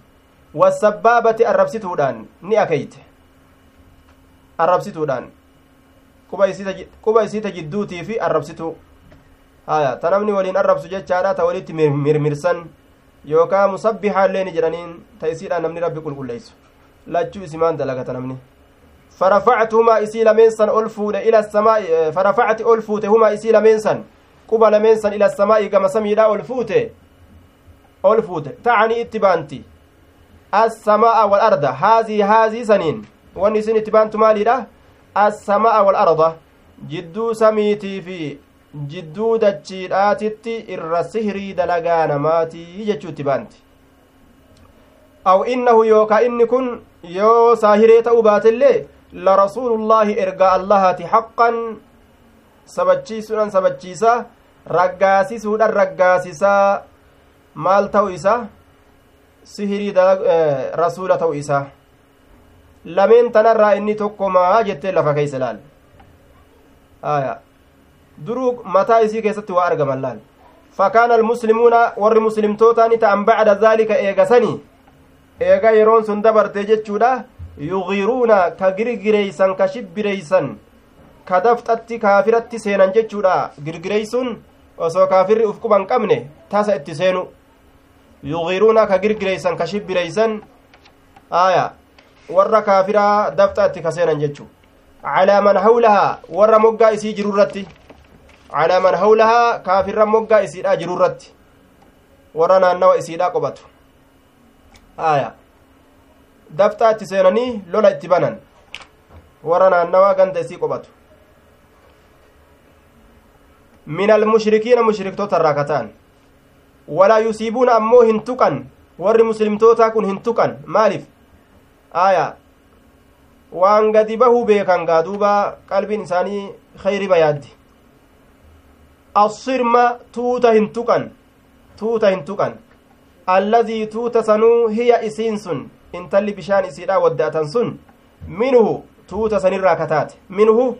wasabbaabati arrabsituudhaan ni akeeyte arrabsituudhaan quba isiita jidduutii fi arrabsituu haya ta namni waliin arrabsu jechaadha ta walitti mirmirsan yookaa musabbihaallee ni jedhaniin ta isiidhaan namni rabbi qulqulleeysu lachuu isimaan dalagata namni فرفعتهما إسي لمنسا ألفود إلى السماء فرفعت ألفوت هما إسي لمنسا قبل لمنسا إلى السماء كما سميدا ألفوت ألفوت تعني اتبانتي. السماء والأرض. هذه هذه سنين. ونسين اتبانت مالي السماء والأرض. جدو سميتي في irra sihrii dalagaa namaatii jechuutti baanti aw innahu yookaa inni kun yoo saahiree ta'uu baatellee larasuulullaahi ergaa allahati haqqan sabachiisuudhan sabachiisa raggaasisuudhan raggaasisaa maal ta'u isa sihirii rasuula ta'u isa lameen tanarraa inni tokkomaa jettee lafa keeysa laal aya duruu mataa isii keessatti waa argaman laal fakaana almuslimuuna warri muslimtootaa ni ta'an bacda daalika eegasanii eega yeroon sun dabarte jechuudha yugiruuna ka girgireeysan ka shibbireeysan ka dafxatti kaafiratti seenan jechuudha. Girgireeysun osoo kaafirri uf quban qabne tasa itti seenu. Yugiruuna ka girgireeysan ka shibbireeysan aya warra kaafiraa dafxa itti ka seenan jechu calaa man hawlahaa warra moggaa isii jirurratti calaa man hawlahaa kaafirra moggaa isiidha jirurratti warra naannawa isiidha qophatu aya dafxaa itti seenanii lola itti banan warra naannawa ganda isii qophatu min almushrikiina mushriktoota irraa kataan walaa yusiibuuna ammoo hin tuqan warri muslimtootaa kun hin tuqan maaliif aya waan gadi bahuu beekan gaa duuba qalbiin isaanii khayriba yaaddi assirma tuuta hin tuqan tuuta hin tuqan alladii tuuta sanuu hiya isiin sun intalli bishaan isiidha wadda'atan sun minhu tuuta sanirraa kataate minhu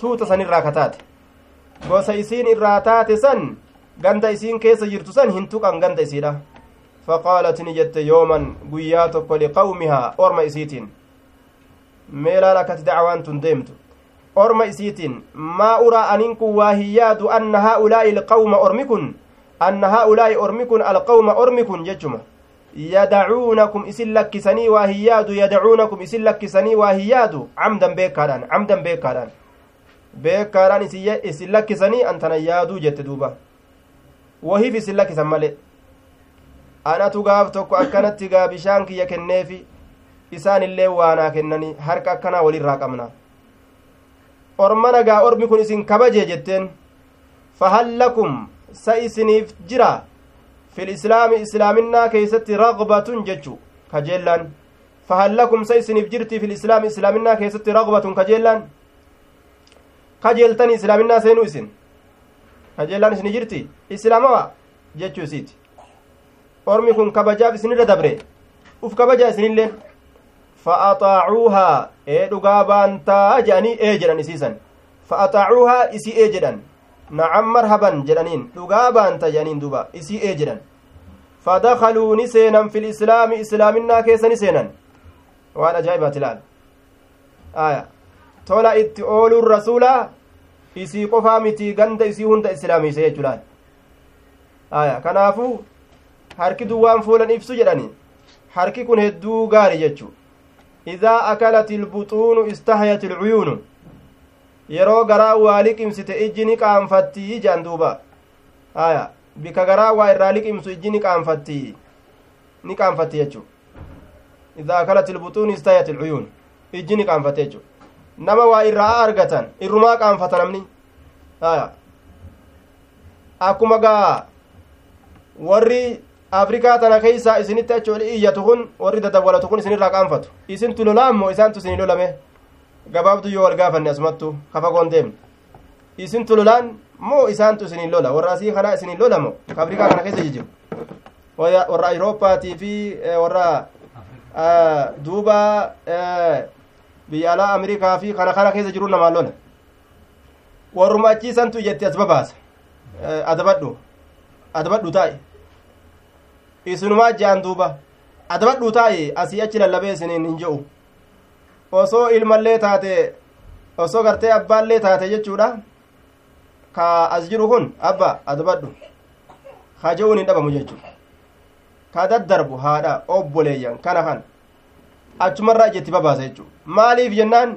tuuta sanirraa kataate gosa isiin irraa taate san ganda isiin keessa jirtu san hin tuqan ganda isiidha faqaalat ni jette yooman guyyaa tokko liqawmihaa orma isiitiin meelaan akkati dacwaan tun deemtu orma isiitiin maa uraa anin kun waa hin yaadu anna haa'ulaa'i ilqawma ormi kun anna haa'ulaa'i ormi kun alqawma ormi kun jechuma yadacuunakum isin lakkisanii waa hin yaadu yadacuunakum isin lakkisanii waa hin yaadu camdan beekaadhaan camdan beekaadhaan beekaadhaan isin lakkisanii antana yaaduu jette duuba wahiif isin lakkisan male anatu gaaf tokko akkanatti gaa bishaan kiyya kenneefi isaan illee waanaa kennanii harka akkanaa walirraa qabna orma nagaa ormi kun isin kabajee jetteen fahal lakum sa isiniif jira fil islaami islaaminaa keeysatti ragbatun jechu kajeellaan fahal lakum sa isiniif jirti fil islaami islaaminaa keessatti ragbatun kajeellaan kajeeltani islaaminaa seenuu isin kajeellaan isini jirti islaamawa jechuu isiiti ormi kun kabajaaf isinirra dabre uf kabajaa isinilleen fa'axaacuuhaa ee dhugaa baantaa jedhanii ee jedhan isiisan fa'axaacuuhaa isii ee jedhan jedhaniin dhugaa baanta jedhaniin duba isii ee jedhan fadakaluu ni seenan fil islaami islaaminaa keessa ni seenan waan ajaa'ibaati laal aya tola itti ooluun rasuula isii qofaa miti ganda isii hunda islaamiise jechuudhaan aya kanaafuu harki duwwaan fuulan ibsu jedhani harki kun hedduu gaari jechu idaa akalat ilbuxuunu istahayat ilcuyuunu yeroo garaa waa liqimsite ijji ni qaanfattii jedhan duuba aya bika garaa waa irraa liqimsu ijji ni qaanfattii ni qaanfatti jechu idaa akalat ilbuxuunu istahayat ilcuyuun ijji ni qaanfatte jechu nama waa irraa argatan irrumaa qaanfata namni aya akkuma gaa warri afrikaa tana keeysa isinitti achi oli iyyatu kun warri dadawwalatu kun isinirraa qaanfatu isintu lolaammoo isaantu isinii lolame gabaabdu yoo wal gaafanne asumattu kafagoon deemne isintu lolaan moo isaantu isinii lola warra asii kanaa isinii lolamo ka afrikaa kana keessa jijiru warra awurooppaatii fi warra duuba biyya alaa amerikaa fi kana kana keessa jiru namaan lola warruma achiisantu iyyatti as babaasa adabadhu adabadhu taa'e isinumaa jehan duuba adabadhuu taa'i asii achi lallabee isiniin hin je'u osoo ilmallee taate osoo gartee abbaallee taate jechuudha. Ka as jiru kun abba adabadhu ka je'uun hin dhabamu jechuu ka daddarbu haadha obboleeyyan kana kan. Achumarraa ijetti babaasa jechuu maaliif jennaan?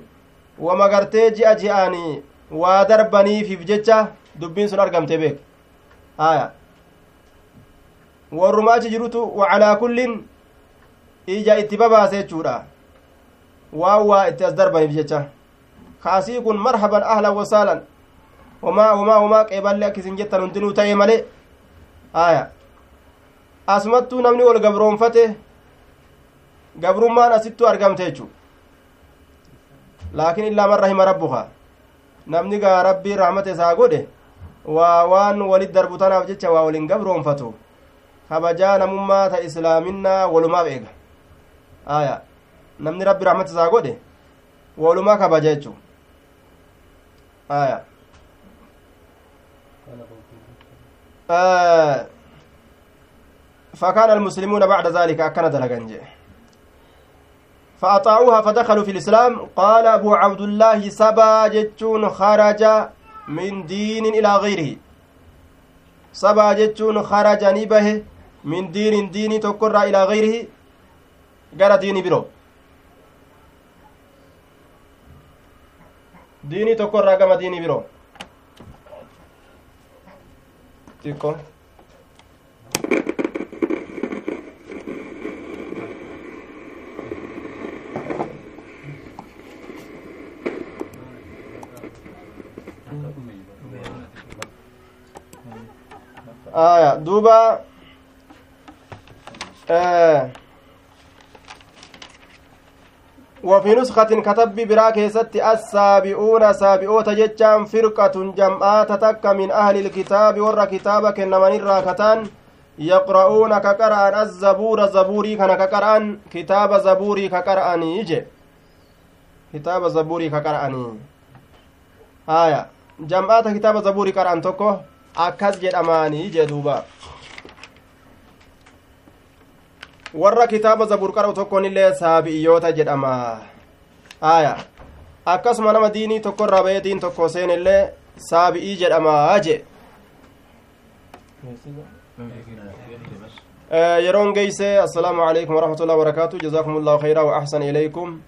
Wama gartee ji'a ji'aanii waa darbaniifiif jecha dubbiin sun argamte beek haya warrumaa achi jirutu wacalaa kullin ija itti babaase jechuudha waan waa itti as darbaniif jecha kaasii kun marhaban ahlan wasaalan homaa homaa homaa qeeballe akka isin jettan hundinuu ta'e male aya asumattuu namni wal gabroonfate gabrummaan asittuu argamte jechu laakiin illaa man rahima rabbuka namni gaa rabbii rahmata isaa godhe waa waan walit darbu tanaaf jecha waa walin gabroonfatu kabajaa namummaa ta islaaminaa walumaaf eega aya namni rabbi rahmata isaa godhe walumaa kabaja jechu aya. فكان المسلمون بعد ذلك أكن دلقنجي فأطاعوها فدخلوا في الإسلام قال أبو عبد الله سبا جتون خرج من دين إلى غيره سبا جتون خرج نبه min diinin diinii tokkorraa ilaa gayrihi gara diinii biroo. Diinii tokkorraa gama diinii biroo xiqqo aya duuba وفي نسخة كتب برا كيست السابعون سابعوت جتشان فرقة جمعات تك من أهل الكتاب ور كتابك إنما الراكتان يقرؤون كقرأن الزبور زبوري كان كقرأن كتاب زبوري كقرأن يجي. كتاب زبوري كقرأن آية. جمعات كتاب زبوري قرأن توكو أكز جد أماني يجي دوبا warra kitaaba zabur qara'u tokkoon illee saabi'iyyoota jedhama aya akkasuma nama diinii tokko irraa ba'ee diin tokko seen illee saabi'ii jedhama je yeroon geeyse assalaamu alaikum warahmatullahi wabarakaatu jazaakum allahu khayraa wa ahsana ilaykum